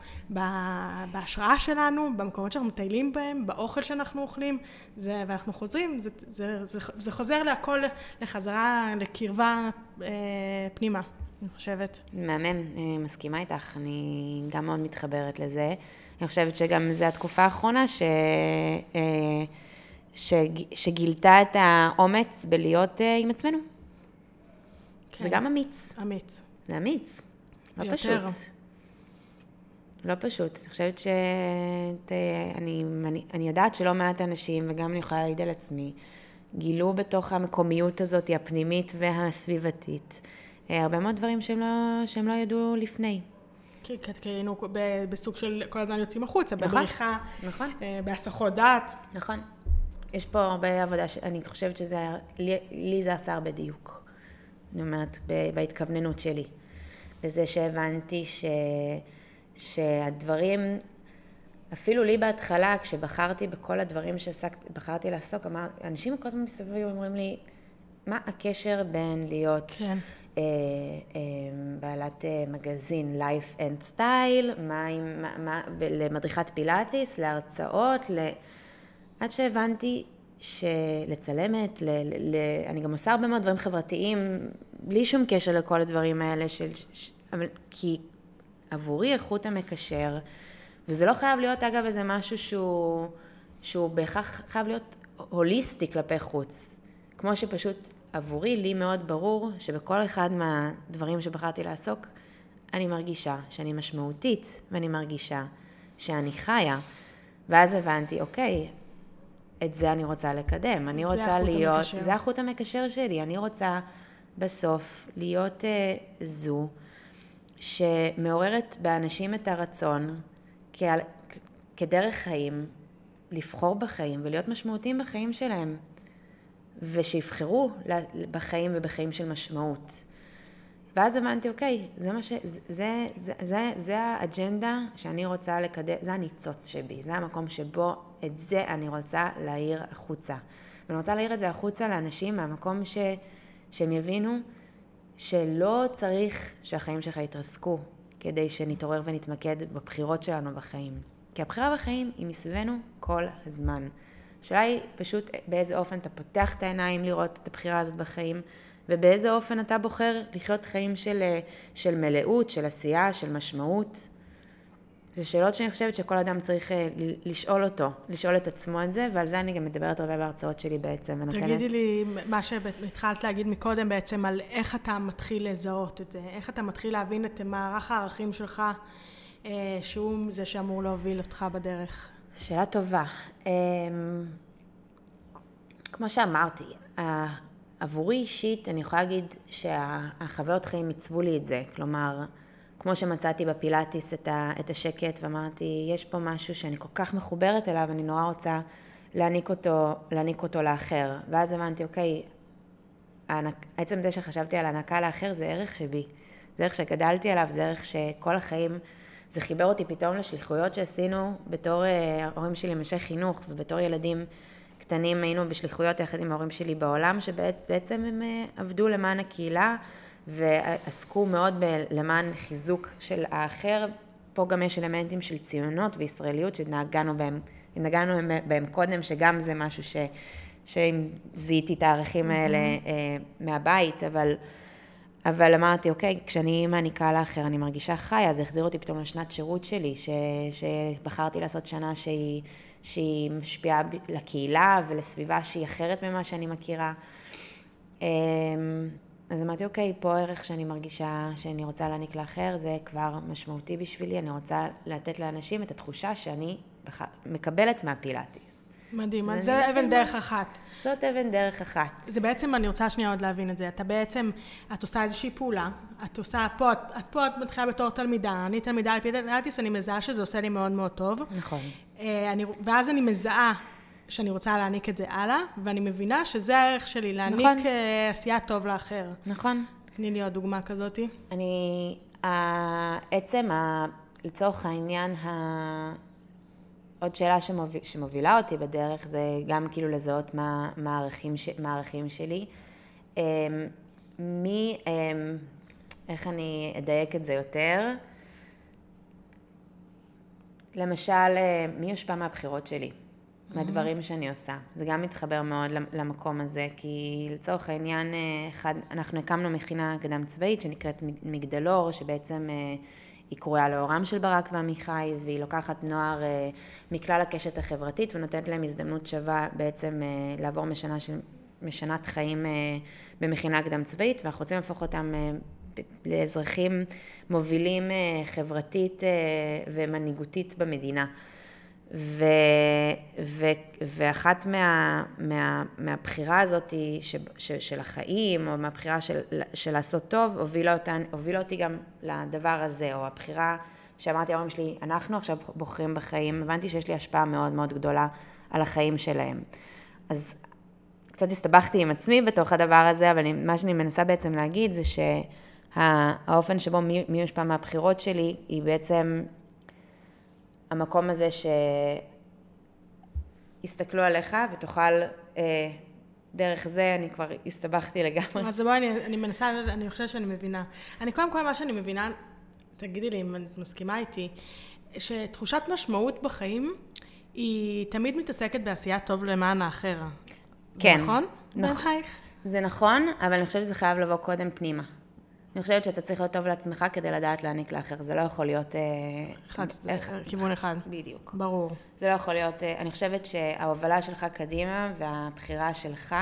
בהשראה שלנו, במקומות שאנחנו מטיילים בהם, באוכל שאנחנו אוכלים, זה, ואנחנו חוזרים, זה, זה, זה, זה חוזר להכל לחזרה, לקרבה אה, פנימה, אני חושבת. מהמם, אני מסכימה איתך, אני גם מאוד מתחברת לזה. אני חושבת שגם זו התקופה האחרונה ש... אה, שג... שגילתה את האומץ בלהיות אה, עם עצמנו. כן. זה גם אמיץ. אמיץ. זה אמיץ. לא יותר. פשוט. לא פשוט. אני חושבת ש... ת- אני, אני, אני יודעת שלא מעט אנשים, וגם אני יכולה להעיד על עצמי, גילו בתוך המקומיות הזאת, הפנימית והסביבתית, אה, הרבה מאוד דברים שהם לא, שהם לא ידעו לפני. כי היינו ב- בסוג של כל הזמן יוצאים החוצה, נכון. בבריחה, נכון. אה, בהסחות דעת. נכון. יש פה הרבה עבודה, ש... אני חושבת שזה, לי, לי זה עשה הרבה דיוק. אני אומרת, ב- בהתכווננות שלי. בזה שהבנתי ש... שהדברים, אפילו לי בהתחלה, כשבחרתי בכל הדברים שבחרתי לעסוק, אמר, אנשים כל הזמן מסביב אומרים לי, מה הקשר בין להיות כן. אה, אה, בעלת אה, מגזין Life and Style, מה מה, מה, למדריכת פילאטיס, להרצאות, ל... עד שהבנתי שלצלמת, ל, ל, ל, אני גם עושה הרבה מאוד דברים חברתיים, בלי שום קשר לכל הדברים האלה, של, ש, אבל, כי עבורי איכות המקשר, וזה לא חייב להיות אגב איזה משהו שהוא, שהוא בהכרח חייב להיות הוליסטי כלפי חוץ. כמו שפשוט עבורי, לי מאוד ברור שבכל אחד מהדברים שבחרתי לעסוק, אני מרגישה שאני משמעותית, ואני מרגישה שאני חיה. ואז הבנתי, אוקיי, את זה אני רוצה לקדם. אני רוצה להיות, המקשר. זה החוט המקשר שלי. אני רוצה בסוף להיות אה, זו שמעוררת באנשים את הרצון כעל, כדרך חיים, לבחור בחיים ולהיות משמעותיים בחיים שלהם. ושיבחרו בחיים ובחיים של משמעות. ואז הבנתי, אוקיי, זה מה ש... זה, זה, זה, זה, זה האג'נדה שאני רוצה לקדם, זה הניצוץ שבי, זה המקום שבו את זה אני רוצה להעיר החוצה. ואני רוצה להעיר את זה החוצה לאנשים מהמקום ש, שהם יבינו שלא צריך שהחיים שלך יתרסקו כדי שנתעורר ונתמקד בבחירות שלנו בחיים. כי הבחירה בחיים היא מסביבנו כל הזמן. השאלה היא פשוט באיזה אופן אתה פותח את העיניים לראות את הבחירה הזאת בחיים, ובאיזה אופן אתה בוחר לחיות חיים של, של מלאות, של עשייה, של משמעות. זה שאלות שאני חושבת שכל אדם צריך אה, לשאול אותו, לשאול את עצמו את זה, ועל זה אני גם מדברת הרבה בהרצאות שלי בעצם, ונותנת... תגידי לי, מה שהתחלת להגיד מקודם בעצם, על איך אתה מתחיל לזהות את זה, איך אתה מתחיל להבין את מערך הערכים שלך, אה, שהוא זה שאמור להוביל אותך בדרך. שאלה טובה. אמ, כמו שאמרתי, עבורי אישית, אני יכולה להגיד שהחוויות חיים עיצבו לי את זה. כלומר, כמו שמצאתי בפילאטיס את, את השקט ואמרתי, יש פה משהו שאני כל כך מחוברת אליו, אני נורא רוצה להעניק אותו, להעניק אותו לאחר. ואז הבנתי, אוקיי, עצם זה שחשבתי על הענקה לאחר זה ערך שבי. זה ערך שגדלתי עליו, זה ערך שכל החיים, זה חיבר אותי פתאום לשליחויות שעשינו בתור אה, ההורים שלי משך חינוך ובתור ילדים קטנים היינו בשליחויות יחד עם ההורים שלי בעולם, שבעצם הם אה, עבדו למען הקהילה ועסקו מאוד ב- למען חיזוק של האחר. פה גם יש אלמנטים של ציונות וישראליות שנגענו בהם, נגענו בהם קודם, שגם זה משהו ש... שזיהיתי את הערכים האלה mm-hmm. מהבית, אבל, אבל אמרתי, אוקיי, כשאני מעניקה לאחר, אני מרגישה חיה, זה החזיר אותי פתאום לשנת שירות שלי, ש, שבחרתי לעשות שנה שהיא שהיא משפיעה לקהילה ולסביבה שהיא אחרת ממה שאני מכירה. אמ, אז אמרתי, אוקיי, פה ערך שאני מרגישה שאני רוצה להעניק לאחר, זה כבר משמעותי בשבילי, אני רוצה לתת לאנשים את התחושה שאני מקבלת מהפילאטיס. מדהים, אז זה אבן דרך אחת. זאת אבן דרך אחת. זה בעצם, אני רוצה שנייה עוד להבין את זה. אתה בעצם, את עושה איזושהי פעולה, את עושה, פה, את, את פה את מתחילה בתור תלמידה, אני תלמידה על פילאטיס, אני מזהה שזה עושה לי מאוד מאוד טוב. נכון. אה, אני, ואז אני מזהה שאני רוצה להעניק את זה הלאה, ואני מבינה שזה הערך שלי, להעניק נכון. אה, עשייה טוב לאחר. נכון. תני לי עוד דוגמה כזאתי. אני, עצם, לצורך העניין, עוד שאלה שמוביל, שמובילה אותי בדרך זה גם כאילו לזהות מה, מה, הערכים, ש, מה הערכים שלי. אמ, מי, אמ, איך אני אדייק את זה יותר? למשל, אה, מי יושפע מהבחירות שלי? מהדברים שאני עושה. זה גם מתחבר מאוד למקום הזה, כי לצורך העניין, אה, אחד, אנחנו הקמנו מכינה קדם צבאית שנקראת מגדלור, שבעצם אה, היא קרויה לאורם של ברק ועמיחי, והיא לוקחת נוער אה, מכלל הקשת החברתית ונותנת להם הזדמנות שווה בעצם אה, לעבור משנה של, משנת חיים אה, במכינה קדם צבאית, ואנחנו רוצים להפוך אותם לאזרחים מובילים חברתית ומנהיגותית במדינה. ו, ו, ואחת מה, מה, מהבחירה הזאת ש, ש, של החיים, או מהבחירה של, של לעשות טוב, הובילה, אותן, הובילה אותי גם לדבר הזה, או הבחירה שאמרתי להורים שלי, אנחנו עכשיו בוחרים בחיים, הבנתי שיש לי השפעה מאוד מאוד גדולה על החיים שלהם. אז קצת הסתבכתי עם עצמי בתוך הדבר הזה, אבל מה שאני מנסה בעצם להגיד זה שהאופן שבו מי, מי יושפע מהבחירות שלי, היא בעצם המקום הזה שיסתכלו עליך ותוכל, אה, דרך זה אני כבר הסתבכתי לגמרי. אז בואי, אני, אני מנסה, אני חושבת שאני מבינה. אני קודם כל, מה שאני מבינה, תגידי לי אם את מסכימה איתי, שתחושת משמעות בחיים היא תמיד מתעסקת בעשייה טוב למען האחר. כן. זה נכון? נכון. זה נכון, אבל אני חושבת שזה חייב לבוא קודם פנימה. אני חושבת שאתה צריך להיות טוב לעצמך כדי לדעת להעניק לאחר, זה לא יכול להיות... אה, אחד, איך, כיוון אחד. בדיוק. ברור. זה לא יכול להיות... אה, אני חושבת שההובלה שלך קדימה והבחירה שלך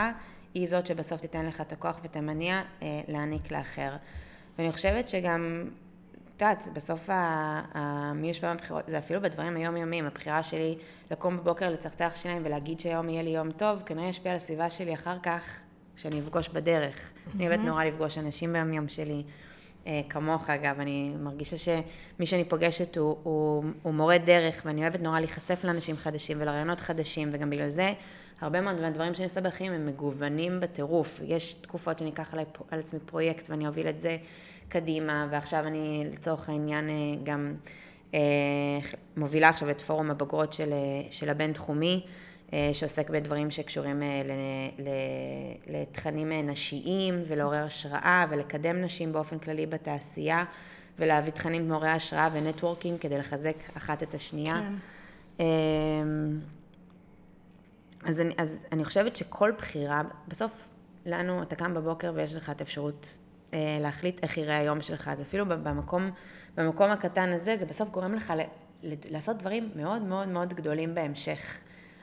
היא זאת שבסוף תיתן לך את הכוח ואת המניע אה, להעניק לאחר. ואני חושבת שגם, את יודעת, בסוף מי יש בבחירות, זה אפילו בדברים היומיומיים, הבחירה שלי לקום בבוקר, לצחצח שיניים ולהגיד שהיום יהיה לי יום טוב, כנראה ישפיע על הסביבה שלי אחר כך. שאני אפגוש בדרך. Mm-hmm. אני אוהבת נורא לפגוש אנשים ביום יום שלי, אה, כמוך אגב, אני מרגישה שמי שאני פוגשת הוא, הוא, הוא מורה דרך, ואני אוהבת נורא להיחשף לאנשים חדשים ולרעיונות חדשים, וגם בגלל זה הרבה מאוד מהדברים שאני עושה בחיים הם מגוונים בטירוף. יש תקופות שאני אקח עליי, על עצמי פרויקט ואני אוביל את זה קדימה, ועכשיו אני לצורך העניין אה, גם אה, מובילה עכשיו את פורום הבוגרות של, אה, של הבינתחומי. אה, שעוסק בדברים שקשורים אה, לתכנים אה, נשיים ולעורר השראה ולקדם נשים באופן כללי בתעשייה ולהביא תכנים מעוררי השראה ו networking כדי לחזק אחת את השנייה. כן. אז אני, אז אני חושבת שכל בחירה, בסוף לנו, אתה קם בבוקר ויש לך את האפשרות להחליט איך יראה היום שלך, אז אפילו במקום, במקום הקטן הזה, זה בסוף גורם לך לעשות דברים מאוד מאוד מאוד גדולים בהמשך.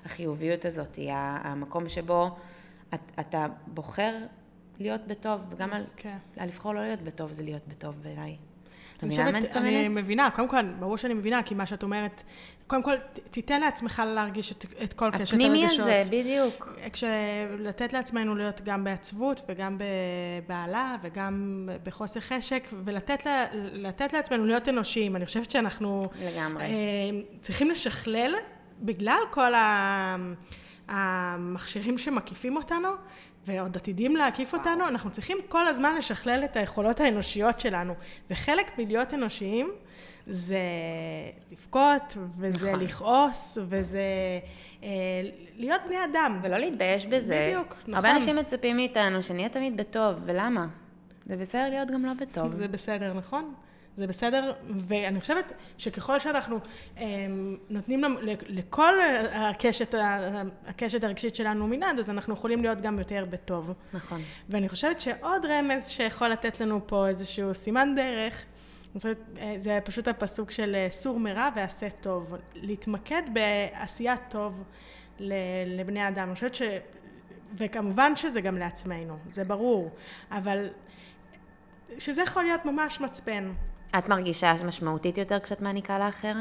החיוביות הזאת, היא המקום שבו את, אתה בוחר להיות בטוב, וגם על, כן. על לבחור לא להיות בטוב זה להיות בטוב בעיניי. אני חושבת, אני מבינה, קודם כל, ברור שאני מבינה, כי מה שאת אומרת, קודם כל, תיתן לעצמך להרגיש את, את כל קשת הרגשות. הפנימי הזה, בדיוק. כשלתת לעצמנו להיות גם בעצבות, וגם בבעלה, וגם בחוסר חשק, ולתת לה, לעצמנו להיות אנושיים. אני חושבת שאנחנו... לגמרי. אה, צריכים לשכלל, בגלל כל המכשירים שמקיפים אותנו, ועוד עתידים להקיף אותנו, אנחנו צריכים כל הזמן לשכלל את היכולות האנושיות שלנו. וחלק מלהיות אנושיים זה לבכות, וזה נכון. לכעוס, וזה אה, להיות בני אדם. ולא להתבייש בזה. בדיוק, נכון. הרבה אנשים מצפים מאיתנו שנהיה תמיד בטוב, ולמה? זה בסדר להיות גם לא בטוב. זה בסדר, נכון? זה בסדר, ואני חושבת שככל שאנחנו אה, נותנים לכל הקשת, הקשת הרגשית שלנו מנעד, אז אנחנו יכולים להיות גם יותר בטוב. נכון. ואני חושבת שעוד רמז שיכול לתת לנו פה איזשהו סימן דרך, אני חושבת, אה, זה פשוט הפסוק של אה, סור מרע ועשה טוב. להתמקד בעשיית טוב לבני אדם. אני חושבת ש... וכמובן שזה גם לעצמנו, זה ברור, אבל שזה יכול להיות ממש מצפן. את מרגישה משמעותית יותר כשאת מעניקה לאחר?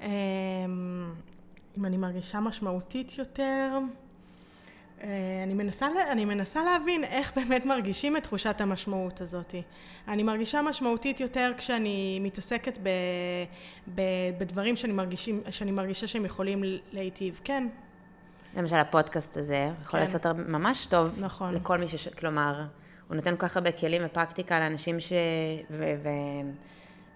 אמ, אם אני מרגישה משמעותית יותר, אה, אני מנסה, אני מנסה להבין איך באמת מרגישים את תחושת המשמעות הזאת. אני מרגישה משמעותית יותר כשאני מתעסקת ב, ב, בדברים שאני, מרגישים, שאני מרגישה שהם יכולים להיטיב, כן. למשל הפודקאסט הזה יכול כן. לעשות ממש טוב נכון. לכל מי ש... כלומר, הוא נותן כל כך הרבה כלים ופרקטיקה לאנשים ש... ו... ו...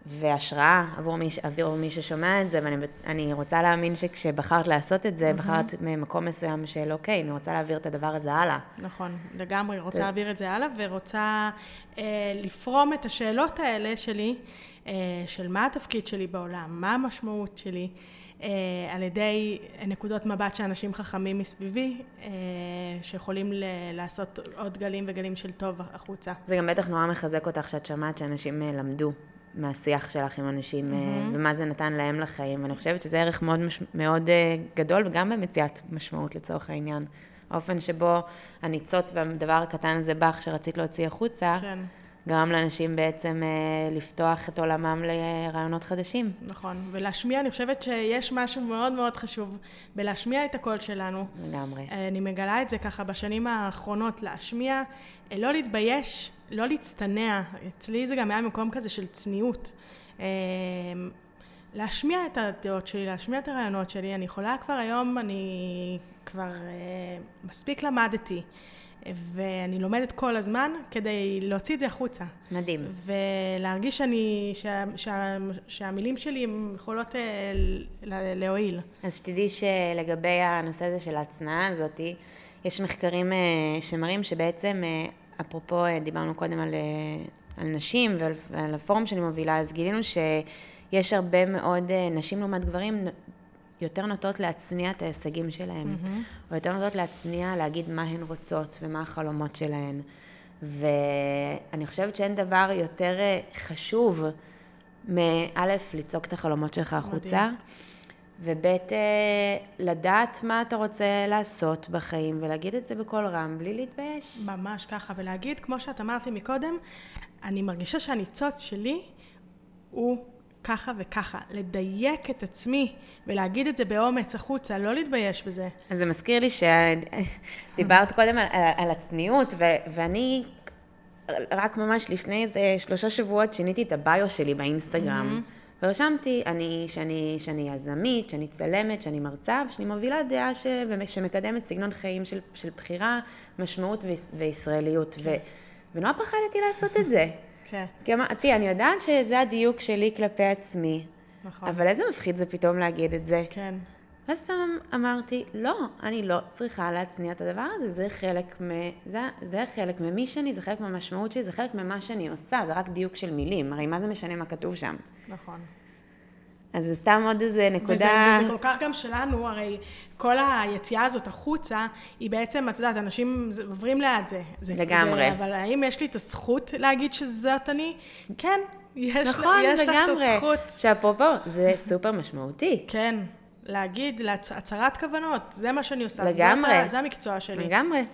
והשראה עבור מי, עבור מי ששומע את זה, ואני רוצה להאמין שכשבחרת לעשות את זה, mm-hmm. בחרת ממקום מסוים של אוקיי, אני רוצה להעביר את הדבר הזה הלאה. נכון, לגמרי, רוצה זה... להעביר את זה הלאה, ורוצה אה, לפרום את השאלות האלה שלי, אה, של מה התפקיד שלי בעולם, מה המשמעות שלי. אה, על ידי נקודות מבט של אנשים חכמים מסביבי, אה, שיכולים ל- לעשות עוד גלים וגלים של טוב החוצה. זה גם בטח נורא מחזק אותך שאת שמעת שאנשים אה, למדו מהשיח שלך עם אנשים, mm-hmm. ומה זה נתן להם לחיים. ואני חושבת שזה ערך מאוד, מש... מאוד אה, גדול, וגם במציאת משמעות לצורך העניין. האופן שבו הניצוץ והדבר הקטן הזה בך, שרצית להוציא החוצה, כן. גרם לאנשים בעצם אה, לפתוח את עולמם לרעיונות חדשים. נכון, ולהשמיע, אני חושבת שיש משהו מאוד מאוד חשוב בלהשמיע את הקול שלנו. לגמרי. אני מגלה את זה ככה בשנים האחרונות, להשמיע, לא להתבייש לא להצטנע, אצלי זה גם היה מקום כזה של צניעות. אמ, להשמיע את הדעות שלי, להשמיע את הרעיונות שלי. אני יכולה כבר היום, אני כבר אה, מספיק למדתי, ואני לומדת כל הזמן כדי להוציא את זה החוצה. מדהים. ולהרגיש שאני, שה, שה, שהמילים שלי יכולות אה, להועיל. אז שתדעי שלגבי הנושא הזה של ההצנעה הזאת, יש מחקרים אה, שמראים שבעצם אפרופו, אה, דיברנו קודם על, אה, על נשים ועל, ועל הפורום שאני מובילה, אז גילינו שיש הרבה מאוד אה, נשים לעומת גברים יותר נוטות להצניע את ההישגים שלהם, mm-hmm. או יותר נוטות להצניע, להגיד מה הן רוצות ומה החלומות שלהן. ואני חושבת שאין דבר יותר חשוב מא', לצעוק את החלומות שלך החוצה. מדהים. וב' אה, לדעת מה אתה רוצה לעשות בחיים ולהגיד את זה בקול רם בלי להתבייש. ממש ככה, ולהגיד, כמו שאת אמרתי מקודם, אני מרגישה שהניצוץ שלי הוא ככה וככה, לדייק את עצמי ולהגיד את זה באומץ החוצה, לא להתבייש בזה. אז זה מזכיר לי שדיברת קודם על, על הצניעות, ו- ואני רק ממש לפני איזה שלושה שבועות שיניתי את הביו שלי באינסטגרם. Mm-hmm. ורשמתי אני, שאני, שאני יזמית, שאני צלמת, שאני מרצה, ושאני מובילה דעה ש, שמקדמת סגנון חיים של, של בחירה, משמעות וישראליות. ו, ונורא פחדתי לעשות את זה. *laughs* כן. כי אמרתי, אני יודעת שזה הדיוק שלי כלפי עצמי. נכון. אבל איזה מפחיד זה פתאום להגיד את זה. כן. ואז סתם אמרתי, לא, אני לא צריכה להצניע את הדבר הזה, זה חלק, מ... זה, זה חלק ממי שאני, זה חלק מהמשמעות שלי, זה חלק ממה שאני עושה, זה רק דיוק של מילים, הרי מה זה משנה מה כתוב שם? נכון. אז זה סתם עוד איזה נקודה... וזה, וזה כל כך גם שלנו, הרי כל היציאה הזאת החוצה, היא בעצם, את יודעת, אנשים עוברים ליד זה. זה לגמרי. זה, אבל האם יש לי את הזכות להגיד שזאת אני? כן, יש, נכון, יש לך את לגמרי. הזכות. שאפרופו, זה סופר משמעותי. כן, להגיד, הצהרת כוונות, זה מה שאני עושה. לגמרי. זאת זה המקצוע שלי. לגמרי.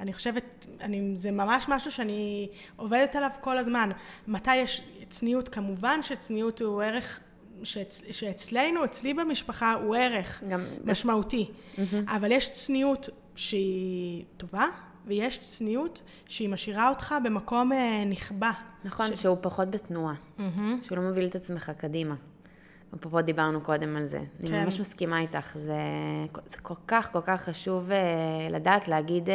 אני חושבת, אני, זה ממש משהו שאני עובדת עליו כל הזמן. מתי יש צניעות? כמובן שצניעות הוא ערך, שאצ, שאצלנו, אצלי במשפחה, הוא ערך גם- משמעותי. אבל יש צניעות שהיא טובה, ויש צניעות שהיא משאירה אותך במקום אה, נכבה. נכון, שהוא פחות בתנועה. שהוא לא מוביל את עצמך קדימה. אפרופו דיברנו קודם על זה. אני כן. ממש מסכימה איתך. זה, זה כל כך כל כך חשוב אה, לדעת להגיד אה,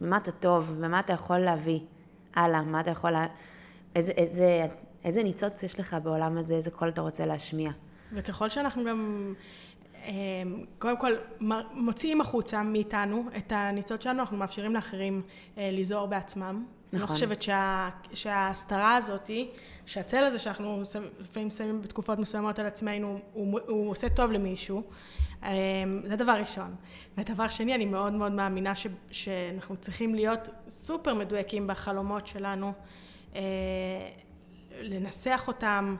במה אתה טוב, במה אתה יכול להביא הלאה, מה אתה יכול... לה... איזה, איזה, איזה ניצוץ יש לך בעולם הזה, איזה קול אתה רוצה להשמיע. וככל שאנחנו גם, קודם כל, מוציאים החוצה מאיתנו את הניצוץ שלנו, אנחנו מאפשרים לאחרים אה, ליזור בעצמם. אני לא נכון. חושבת שה, שההסתרה הזאת, שהצל הזה שאנחנו לפעמים שמים בתקופות מסוימות על עצמנו, הוא, הוא עושה טוב למישהו. אה, זה דבר ראשון. ודבר שני, אני מאוד מאוד מאמינה ש, שאנחנו צריכים להיות סופר מדויקים בחלומות שלנו, אה, לנסח אותם,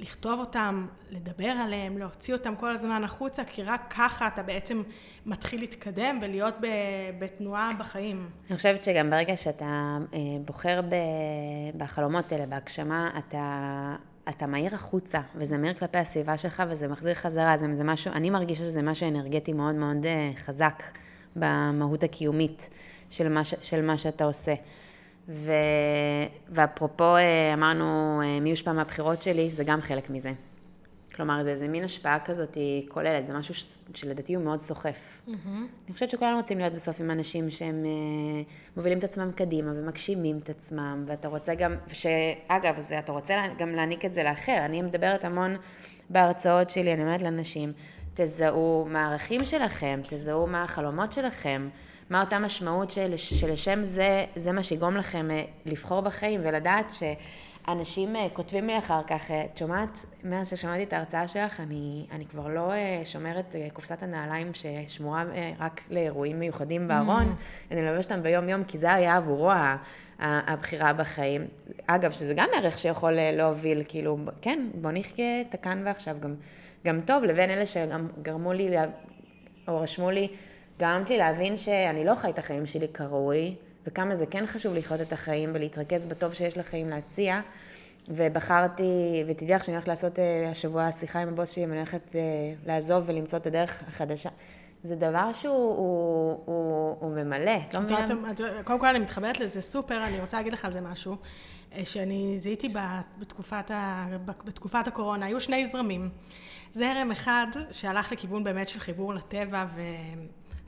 לכתוב אותם, לדבר עליהם, להוציא אותם כל הזמן החוצה, כי רק ככה אתה בעצם מתחיל להתקדם ולהיות ב, בתנועה בחיים. אני חושבת שגם ברגע שאתה אה, בוחר ב, בחלומות האלה, בהגשמה, אתה, אתה מהיר החוצה, וזה מהיר כלפי הסביבה שלך, וזה מחזיר חזרה. זה, זה משהו, אני מרגישה שזה משהו אנרגטי מאוד מאוד אה, חזק במהות הקיומית של מה, של מה שאתה עושה. ו, ואפרופו, אה, אמרנו, אה, מי יושפע מהבחירות שלי, זה גם חלק מזה. כלומר, זה איזה מין השפעה כזאת כוללת, זה משהו ש, שלדעתי הוא מאוד סוחף. אני חושבת שכולנו רוצים להיות בסוף עם אנשים שהם אה, מובילים את עצמם קדימה ומגשימים את עצמם, ואתה רוצה גם, שאגב, זה, אתה רוצה גם להעניק את זה לאחר. אני מדברת המון בהרצאות שלי, אני אומרת לאנשים, תזהו מה הערכים שלכם, תזהו מה החלומות שלכם, מה אותה משמעות של, שלשם זה, זה מה שיגרום לכם אה, לבחור בחיים ולדעת ש... אנשים אה, כותבים לי אחר כך, אה, את שומעת, מאז ששמעתי את ההרצאה שלך, אני, אני כבר לא שומרת קופסת הנעליים ששמורה רק לאירועים מיוחדים בארון, אני לובשת אותם ביום-יום, כי זה היה עבורו הבחירה בחיים. אגב, שזה גם ערך שיכול להוביל, כאילו, כן, בוא נחיה את הכאן ועכשיו, גם, גם טוב, לבין אלה שגם גרמו לי, או רשמו לי, גרמת לי להבין שאני לא חי את החיים שלי כראוי, וכמה זה כן חשוב לחיות את החיים ולהתרכז בטוב שיש לחיים להציע. ובחרתי, ותדעי לך שאני הולכת לעשות אה, השבוע שיחה עם הבוס שלי, אני הולכת אה, לעזוב ולמצוא את הדרך החדשה. זה דבר שהוא הוא, הוא, הוא ממלא, את לא מבינה? קודם כל אני מתחברת לזה סופר, אני רוצה להגיד לך על זה משהו, אה, שאני זיהיתי בתקופת, ה, בתקופת הקורונה, היו שני זרמים. זרם אחד שהלך לכיוון באמת של חיבור לטבע,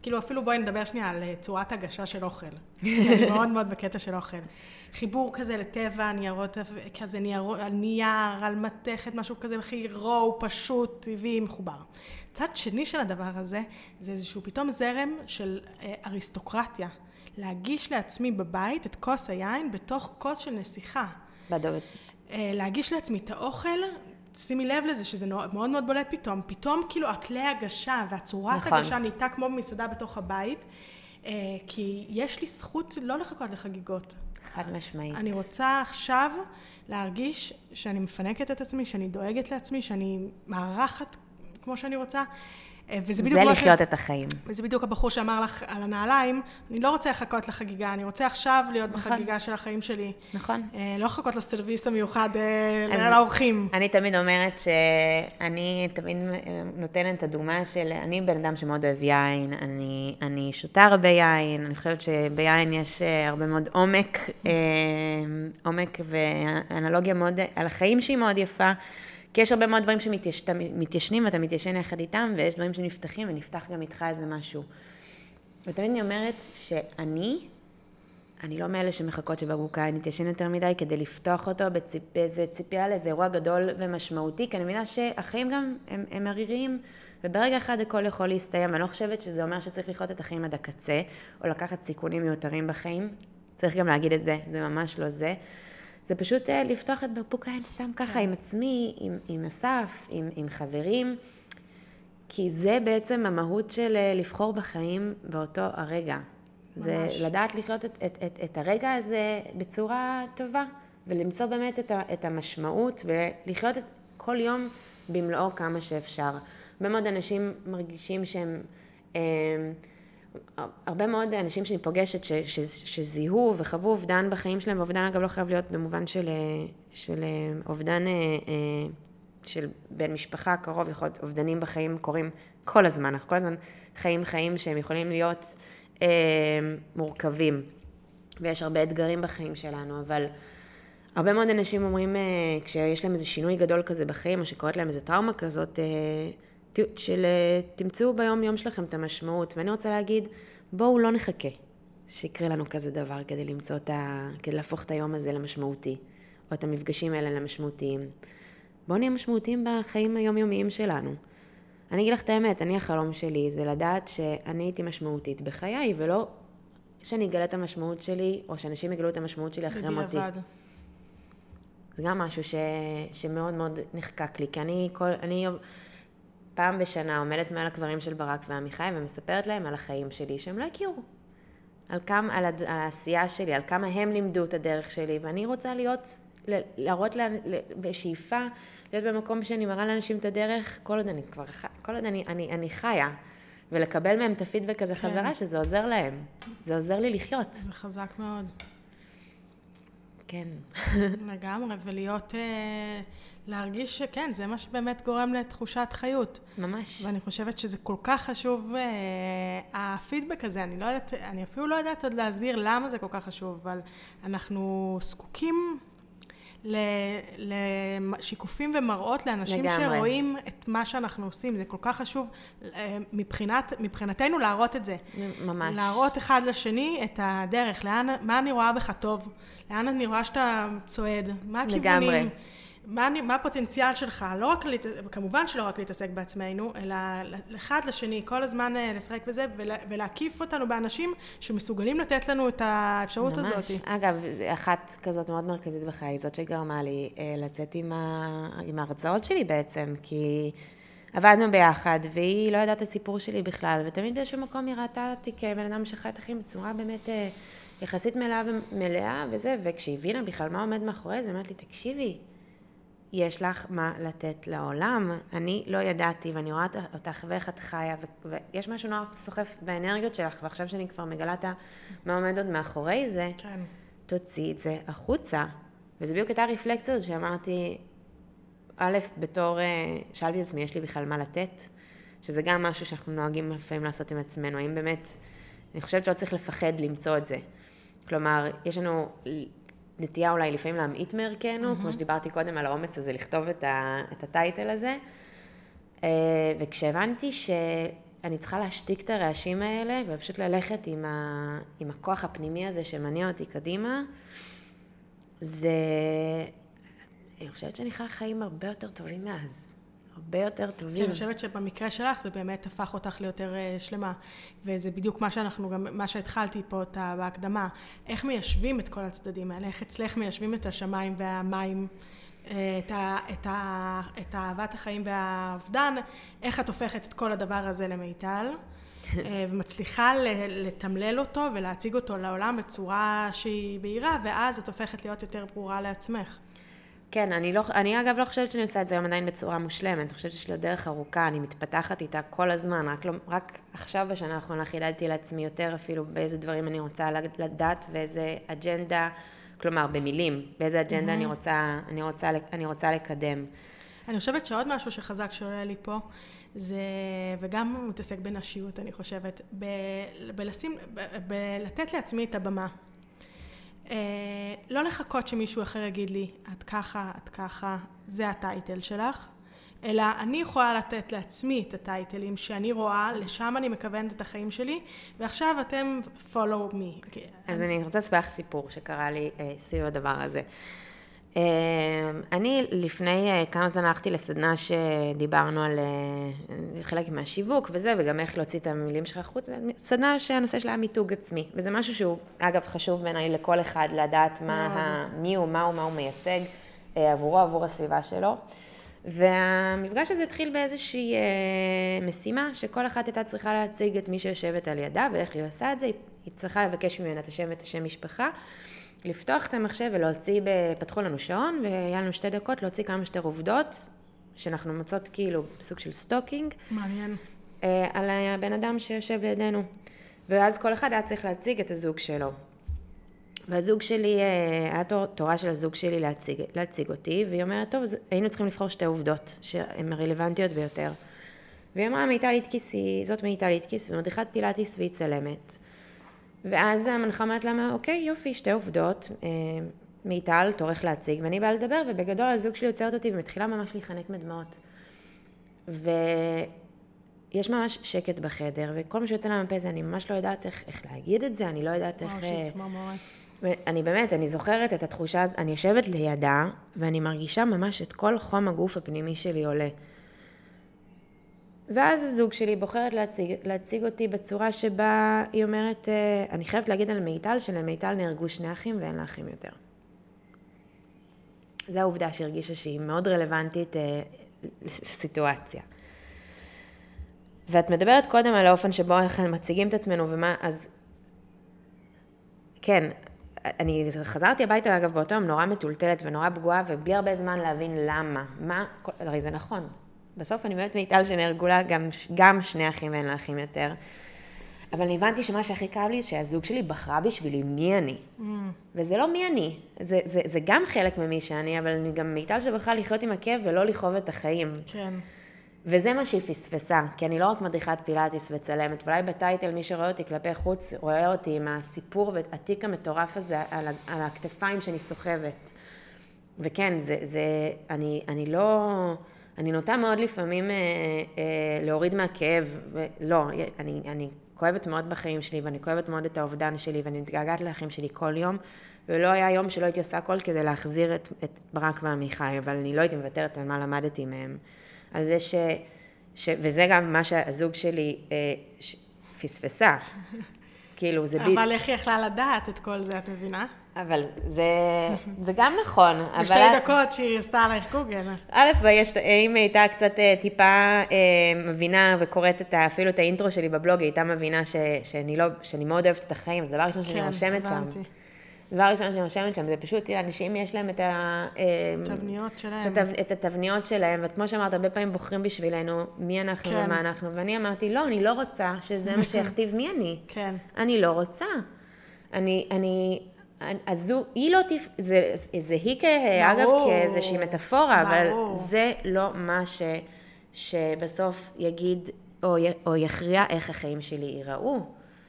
וכאילו אפילו בואי נדבר שנייה על אה, צורת הגשה של אוכל. *laughs* אני מאוד מאוד בקטע של אוכל. חיבור כזה לטבע, ניירות, כזה ניירות, על נייר, על מתכת, משהו כזה הכי רואו, פשוט, טבעי, מחובר. צד שני של הדבר הזה, זה איזשהו פתאום זרם של אה, אריסטוקרטיה. להגיש לעצמי בבית את כוס היין בתוך כוס של נסיכה. בדוד. אה, להגיש לעצמי את האוכל, שימי לב לזה שזה מאוד מאוד בולט פתאום, פתאום כאילו הכלי הגשה והצורת נכון. הגשה נהייתה כמו במסעדה בתוך הבית, אה, כי יש לי זכות לא לחכות לחגיגות. חד משמעית. אני רוצה עכשיו להרגיש שאני מפנקת את עצמי, שאני דואגת לעצמי, שאני מארחת כמו שאני רוצה. אה, וזה בדיוק זה לחיות ש- את החיים. וזה בדיוק הבחור שאמר לך על הנעליים, אני לא רוצה לחכות לחגיגה, אני רוצה עכשיו להיות נכון. בחגיגה של החיים שלי. נכון. אה, לא לחכות לסרוויס המיוחד אה, לאורחים. אני תמיד אומרת שאני תמיד נותנת את הדוגמה של, אני בן אדם שמאוד אוהב יין, אני, אני שותה הרבה יין, אני חושבת שביין יש אה, הרבה מאוד עומק, אה, עומק ואנלוגיה מאוד, על החיים שהיא מאוד יפה, כי יש הרבה מאוד דברים שמתיישנים ואתה מתיישן יחד איתם, ויש דברים שנפתחים ונפתח גם איתך איזה משהו. ותמיד אני אומרת שאני, אני לא מאלה שמחכות שבקבוק היין יתיישן יותר מדי כדי לפתוח אותו באיזה ציפייה לאיזה אירוע גדול ומשמעותי, כי אני מבינה שהחיים גם הם, הם עריריים, וברגע אחד הכל יכול להסתיים. אני לא חושבת שזה אומר שצריך לחיות את החיים עד הקצה, או לקחת סיכונים מיותרים בחיים. צריך גם להגיד את זה, זה ממש לא זה. זה פשוט אה, לפתוח את בקבוק היין סתם ככה, עם עצמי, עם, עם אסף, עם, עם חברים. כי זה בעצם המהות של אה, לבחור בחיים באותו הרגע. זה ממש. לדעת לחיות את, את, את, את הרגע הזה בצורה טובה, ולמצוא באמת את, ה, את המשמעות ולחיות את כל יום במלואו כמה שאפשר. הרבה מאוד אנשים מרגישים שהם... אה, הרבה מאוד אנשים שאני פוגשת ש, ש, שזיהו וחוו אובדן בחיים שלהם, ואובדן אגב לא חייב להיות במובן של, של אובדן של בן משפחה קרוב, זה יכול להיות אובדנים בחיים קורים כל הזמן, אנחנו כל הזמן חיים חיים שהם יכולים להיות אה, מורכבים, ויש הרבה אתגרים בחיים שלנו, אבל הרבה מאוד אנשים אומרים, אה, כשיש להם איזה שינוי גדול כזה בחיים, או שקורית להם איזה טראומה כזאת, אה, של אה, תמצאו ביום יום שלכם את המשמעות, ואני רוצה להגיד, בואו לא נחכה שיקרה לנו כזה דבר כדי למצוא את ה... כדי להפוך את היום הזה למשמעותי, או את המפגשים האלה למשמעותיים. בואו נהיה משמעותיים בחיים היומיומיים שלנו. אני אגיד לך את האמת, אני החלום שלי זה לדעת שאני הייתי משמעותית בחיי, ולא שאני אגלה את המשמעות שלי, או שאנשים יגלו את המשמעות שלי אחרי מותי. בדיעבד. זה גם משהו ש... שמאוד מאוד נחקק לי, כי אני, כל... אני פעם בשנה עומדת מעל הקברים של ברק ועמיחי ומספרת להם על החיים שלי, שהם לא הכירו. על כמה, על העשייה שלי, על כמה הם לימדו את הדרך שלי, ואני רוצה להיות, להראות לה, בשאיפה להיות במקום שאני מראה לאנשים את הדרך, כל עוד אני כבר, כל עוד אני, אני, אני חיה, ולקבל מהם את הפידבק הזה כן. חזרה, שזה עוזר להם. זה עוזר לי לחיות. זה חזק מאוד. כן. לגמרי, ולהיות, אה, להרגיש שכן, זה מה שבאמת גורם לתחושת חיות. ממש. ואני חושבת שזה כל כך חשוב, אה, הפידבק הזה, אני לא יודעת, אני אפילו לא יודעת עוד להסביר למה זה כל כך חשוב, אבל אנחנו זקוקים לשיקופים ומראות לאנשים לגמרי. שרואים את מה שאנחנו עושים. זה כל כך חשוב אה, מבחינת, מבחינתנו להראות את זה. ממש. להראות אחד לשני את הדרך, לאן, מה אני רואה בך טוב, לאן אני רואה שאתה צועד, מה הכיוונים. לגמרי. מה, מה הפוטנציאל שלך, לא רק, כמובן שלא רק להתעסק בעצמנו, אלא אחד לשני, כל הזמן אה, לשחק בזה ולהקיף אותנו באנשים שמסוגלים לתת לנו את האפשרות ממש. הזאת. ממש. אגב, אחת כזאת מאוד מרכזית בחיי, זאת שגרמה לי אה, לצאת עם, ה... עם ההרצאות שלי בעצם, כי עבדנו ביחד, והיא לא ידעה את הסיפור שלי בכלל, ותמיד באיזשהו מקום היא ראתה אותי כבן אדם שחי את החיים בצורה באמת... אה, יחסית מלאה ומלאה וזה, וכשהיא הבינה בכלל מה עומד מאחורי זה, היא אומרת לי, תקשיבי, יש לך מה לתת לעולם. אני לא ידעתי, ואני רואה אותך ואיך את חיה, ויש משהו נורא סוחף באנרגיות שלך, ועכשיו שאני כבר מגלה את מה עומד עוד מאחורי זה, כן. תוציאי את זה החוצה. וזה בדיוק הייתה הרפלקציה הזאת שאמרתי, א', בתור, אה, שאלתי את עצמי, יש לי בכלל מה לתת? שזה גם משהו שאנחנו נוהגים לפעמים לעשות עם עצמנו. האם באמת, אני חושבת שלא צריך לפחד למצוא את זה. כלומר, יש לנו נטייה אולי לפעמים להמעיט מערכנו, mm-hmm. כמו שדיברתי קודם על האומץ הזה לכתוב את, ה, את הטייטל הזה. אה, וכשהבנתי שאני צריכה להשתיק את הרעשים האלה, ופשוט ללכת עם, ה, עם הכוח הפנימי הזה שמניע אותי קדימה, זה... אני חושבת שאני חייבה חיים הרבה יותר טובים מאז. הרבה יותר טובים. כן, אני חושבת שבמקרה שלך זה באמת הפך אותך ליותר uh, שלמה. וזה בדיוק מה שאנחנו גם, מה שהתחלתי פה את בהקדמה. איך מיישבים את כל הצדדים האלה? איך אצלך מיישבים את השמיים והמים? אה, את, ה, את, ה, את אהבת החיים והאובדן, איך את הופכת את כל הדבר הזה למיטל, אה, *laughs* ומצליחה לתמלל אותו ולהציג אותו לעולם בצורה שהיא בהירה, ואז את הופכת להיות יותר ברורה לעצמך. כן, אני, לא, אני אגב לא חושבת שאני עושה את זה היום עדיין בצורה מושלמת, אני חושבת שיש לי דרך ארוכה, אני מתפתחת איתה כל הזמן, רק, לא, רק עכשיו בשנה האחרונה חידדתי לעצמי יותר אפילו באיזה דברים אני רוצה לדעת ואיזה אג'נדה, כלומר במילים, באיזה אג'נדה mm-hmm. אני, רוצה, אני, רוצה, אני רוצה לקדם. אני חושבת שעוד משהו שחזק שעולה לי פה, זה, וגם מתעסק בנשיות, אני חושבת, ב, בלשים, ב, בלתת לעצמי את הבמה. אה, לא לחכות שמישהו אחר יגיד לי, את ככה, את ככה, זה הטייטל שלך, אלא אני יכולה לתת לעצמי את הטייטלים שאני רואה, לשם אני מכוונת את החיים שלי, ועכשיו אתם follow me. אז אני רוצה לספר לך סיפור שקרה לי אה, סביב הדבר הזה. אמ, אני לפני אה, כמה זמן הלכתי לסדנה שדיברנו על אה, חלק מהשיווק וזה, וגם איך להוציא את המילים שלך החוצה, סדנה שהנושא שלה מיתוג עצמי, וזה משהו שהוא, אגב, חשוב בעיניי לכל אחד לדעת מה, ה, מי הוא, מה הוא, מה הוא מייצג אה, עבורו, עבור הסביבה שלו. והמפגש הזה התחיל באיזושהי משימה, שכל אחת הייתה צריכה להציג את מי שיושבת על ידה ואיך היא עושה את זה, היא צריכה לבקש ממנה את השם ואת השם משפחה, לפתוח את המחשב ולהוציא, פתחו לנו שעון, והיה לנו שתי דקות להוציא כמה שיותר עובדות, שאנחנו מוצאות כאילו סוג של stalking. מעניין. אה, על הבן אדם שיושב לידינו. ואז כל אחד היה צריך להציג את הזוג שלו. והזוג שלי, אה, היה תורה של הזוג שלי להציג, להציג אותי, והיא אומרת, טוב, היינו צריכים לבחור שתי עובדות שהן הרלוונטיות ביותר. והיא אמרה, מיטל איטקיס היא, זאת מיטל איטקיס, ומדריכת פילאטיס והיא צלמת. ואז המנחה אומרת לה, אוקיי, יופי, שתי עובדות, אה, מיטל, תורך להציג, ואני באה לדבר, ובגדול הזוג שלי עוצרת אותי ומתחילה ממש להיחנק מדמעות. ויש ממש שקט בחדר, וכל מה שיוצא לה מהפה זה, אני ממש לא יודעת איך, איך להגיד את זה, אני לא יודעת איך... וואו, צמרמורת. אני באמת, אני זוכרת את התחושה, אני יושבת לידה, ואני מרגישה ממש את כל חום הגוף הפנימי שלי עולה. ואז הזוג שלי בוחרת להציג, להציג אותי בצורה שבה היא אומרת, אה, אני חייבת להגיד על מיטל, שלמיטל נהרגו שני אחים ואין לה אחים יותר. זו העובדה שהרגישה שהיא מאוד רלוונטית אה, לסיטואציה. ואת מדברת קודם על האופן שבו אנחנו מציגים את עצמנו ומה, אז כן, אני חזרתי הביתה, אגב, באותו יום נורא מטולטלת ונורא פגועה, ובלי הרבה זמן להבין למה. מה, הרי זה נכון. בסוף אני באמת מיטל שנהרגו לה גם, גם שני אחים ואין לה אחים יותר. אבל אני הבנתי שמה שהכי כאב לי, שהזוג שלי בחרה בשבילי מי אני. Mm. וזה לא מי אני, זה, זה, זה גם חלק ממי שאני, אבל אני גם מיטל שבחרה לחיות עם הכאב ולא לכאוב את החיים. כן. וזה מה שהיא פספסה, כי אני לא רק מדריכת פילאטיס וצלמת, ואולי בטייטל מי שרואה אותי כלפי חוץ, רואה אותי עם הסיפור והתיק המטורף הזה על, על הכתפיים שאני סוחבת. וכן, זה, זה, אני, אני לא, אני נוטה מאוד לפעמים אה, אה, להוריד מהכאב, ולא, אני, אני כואבת מאוד בחיים שלי, ואני כואבת מאוד את האובדן שלי, ואני מתגעגעת לאחים שלי כל יום, ולא היה יום שלא הייתי עושה הכל כדי להחזיר את, את ברק ועמיחי, אבל אני לא הייתי מוותרת על מה למדתי מהם. על זה ש... ש וזה גם מה שהזוג שלי אה, ש... פספסה. *laughs* כאילו, זה בדיוק... אבל איך היא יכלה לדעת את כל זה, את מבינה? אבל זה, זה גם נכון. *laughs* בשתי אבל... דקות שהיא עשתה עלייך גוגל. א', ויש, אם היא הייתה קצת אה, טיפה אה, מבינה וקוראת את, אפילו את האינטרו שלי בבלוג, היא הייתה מבינה ש, שאני, לא, שאני מאוד אוהבת את החיים, זה דבר ראשון שאני כן, רושמת שם. דבר ראשון שאני רושמת שם, זה פשוט, אנשים יש להם את ה... תבניות שלהם. את, התב, את התבניות שלהם, וכמו שאמרת, הרבה פעמים בוחרים בשבילנו מי אנחנו כן. ומה אנחנו, ואני אמרתי, לא, אני לא רוצה שזה מה *laughs* שיכתיב מי אני. כן. אני לא רוצה. אני, אני, אז זו, היא לא תפ... זה, זה היא, כ... אגב, כאיזושהי מטאפורה, אבל זה לא מה ש, שבסוף יגיד או, י... או יכריע איך החיים שלי ייראו.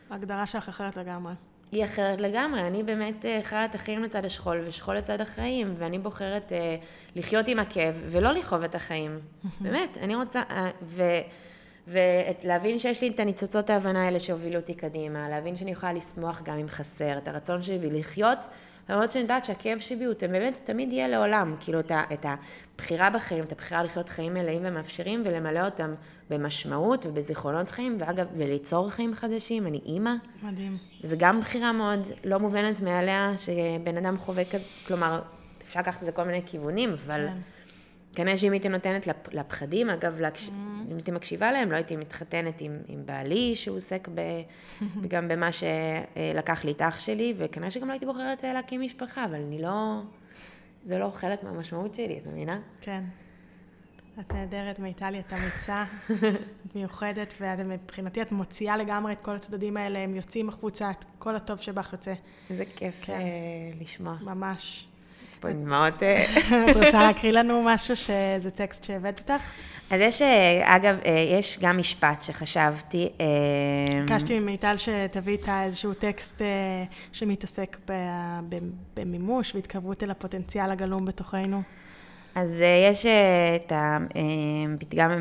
ההגדרה שלך אחרת לגמרי. היא אחרת לגמרי. אני באמת אה, חיה את החיים לצד השכול ושכול לצד החיים, ואני בוחרת uh, לחיות עם הכאב ולא לכאוב את החיים. *laughs* באמת, אני רוצה... Uh, ו... ולהבין שיש לי את הניצוצות ההבנה האלה שהובילו אותי קדימה, להבין שאני יכולה לשמוח גם אם חסר, את הרצון שלי לחיות, למרות שאני יודעת שהכאב שבי הוא באמת תמיד יהיה לעולם, כאילו את, ה, את הבחירה בחיים, את הבחירה לחיות חיים מלאים ומאפשרים ולמלא אותם במשמעות ובזיכרונות חיים, ואגב, וליצור חיים חדשים, אני אימא. מדהים. זה גם בחירה מאוד לא מובנת מעליה, שבן אדם חווה כזה, כלומר, אפשר לקחת את זה כל מיני כיוונים, אבל... כן. כנראה שאם הייתי נותנת לפחדים, אגב, להקש... mm. אם הייתי מקשיבה להם, לא הייתי מתחתנת עם, עם בעלי, שהוא עוסק ב... *laughs* גם במה שלקח לי את אח שלי, וכנראה שגם לא הייתי בוחרת להקים משפחה, אבל אני לא... זה לא חלק מהמשמעות שלי, את מבינה? כן. את נהדרת, מיטלי, את אמיצה, *laughs* את מיוחדת, ומבחינתי את מוציאה לגמרי את כל הצדדים האלה, הם יוצאים החוצה, את כל הטוב שבך יוצא. איזה כיף כן. uh, לשמוע. ממש. פה עם דמעות. אה. *laughs* את רוצה להקריא לנו משהו שזה טקסט שהבאת איתך? אז יש, אה, אגב, אה, יש גם משפט שחשבתי. ביקשתי ממיטל שתביא איתה איזשהו טקסט שמתעסק במימוש והתקרבות אל הפוטנציאל הגלום בתוכנו. אז אה, יש אה, את הפתגם אה,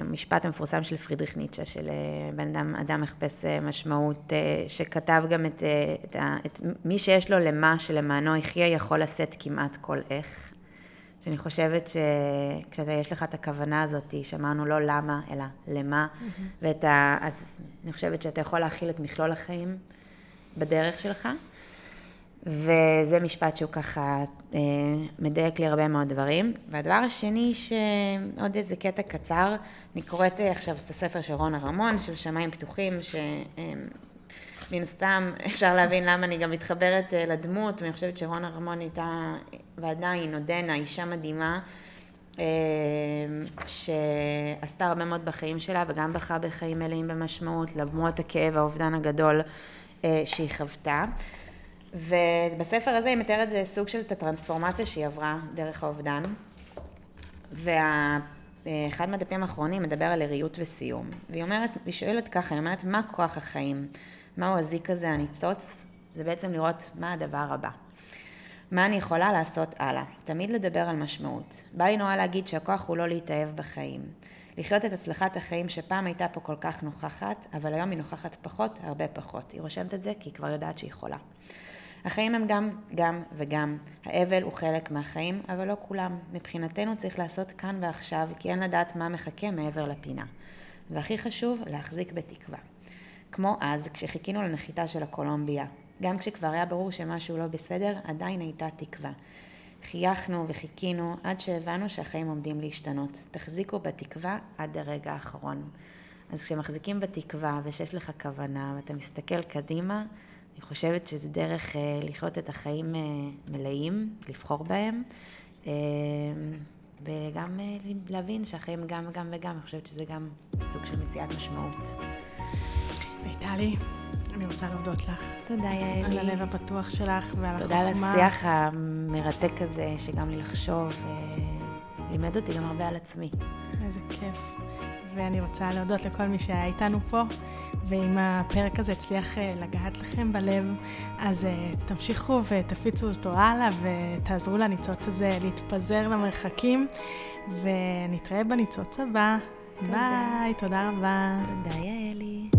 המשפט המפורסם של פרידריך ניטשה, של בן אדם, אדם מחפש משמעות, שכתב גם את, את, את מי שיש לו למה שלמענו יחיה יכול לשאת כמעט כל איך. שאני חושבת שכשיש לך את הכוונה הזאת, שאמרנו לא למה, אלא למה, mm-hmm. ואת ה... אז אני חושבת שאתה יכול להכיל את מכלול החיים בדרך שלך. וזה משפט שהוא ככה אה, מדייק לי הרבה מאוד דברים. והדבר השני, שעוד איזה קטע קצר, אני קוראת אה, עכשיו את הספר של רונה רמון, של שמיים פתוחים, שמן סתם אפשר להבין למה אני גם מתחברת אה, לדמות, ואני חושבת שרונה רמון הייתה, ועדיין עודנה, אישה מדהימה. שעשתה הרבה מאוד בחיים שלה וגם בחרה בחיים מלאים במשמעות, למרות הכאב, האובדן הגדול שהיא חוותה. ובספר הזה היא מתארת סוג של את הטרנספורמציה שהיא עברה דרך האובדן. ואחד מהדפים האחרונים מדבר על עריות וסיום. והיא אומרת, היא שואלת ככה, היא אומרת, מה כוח החיים? מהו הזיק הזה, הניצוץ? זה בעצם לראות מה הדבר הבא. מה אני יכולה לעשות הלאה? תמיד לדבר על משמעות. בא לי נורא להגיד שהכוח הוא לא להתאהב בחיים. לחיות את הצלחת החיים שפעם הייתה פה כל כך נוכחת, אבל היום היא נוכחת פחות, הרבה פחות. היא רושמת את זה כי היא כבר יודעת שהיא חולה. החיים הם גם, גם וגם. האבל הוא חלק מהחיים, אבל לא כולם. מבחינתנו צריך לעשות כאן ועכשיו, כי אין לדעת מה מחכה מעבר לפינה. והכי חשוב, להחזיק בתקווה. כמו אז, כשחיכינו לנחיתה של הקולומביה. גם כשכבר היה ברור שמשהו לא בסדר, עדיין הייתה תקווה. חייכנו וחיכינו עד שהבנו שהחיים עומדים להשתנות. תחזיקו בתקווה עד הרגע האחרון. אז כשמחזיקים בתקווה ושיש לך כוונה ואתה מסתכל קדימה, אני חושבת שזה דרך אה, לחיות את החיים אה, מלאים, לבחור בהם, אה, וגם להבין שהחיים גם וגם וגם, אני חושבת שזה גם סוג של מציאת משמעות. מיטלי, אני רוצה להודות לך. תודה, יעלי. על הלב הפתוח שלך ועל תודה החוכמה. תודה על השיח המרתק הזה, שגם לי לחשוב, לימד אותי גם הרבה על עצמי. איזה כיף. ואני רוצה להודות לכל מי שהיה איתנו פה, ואם הפרק הזה הצליח אה, לגעת לכם בלב, אז אה, תמשיכו ותפיצו אותו הלאה ותעזרו לניצוץ הזה להתפזר למרחקים, ונתראה בניצוץ הבא. תודה. ביי, תודה רבה. תודה, יעלי.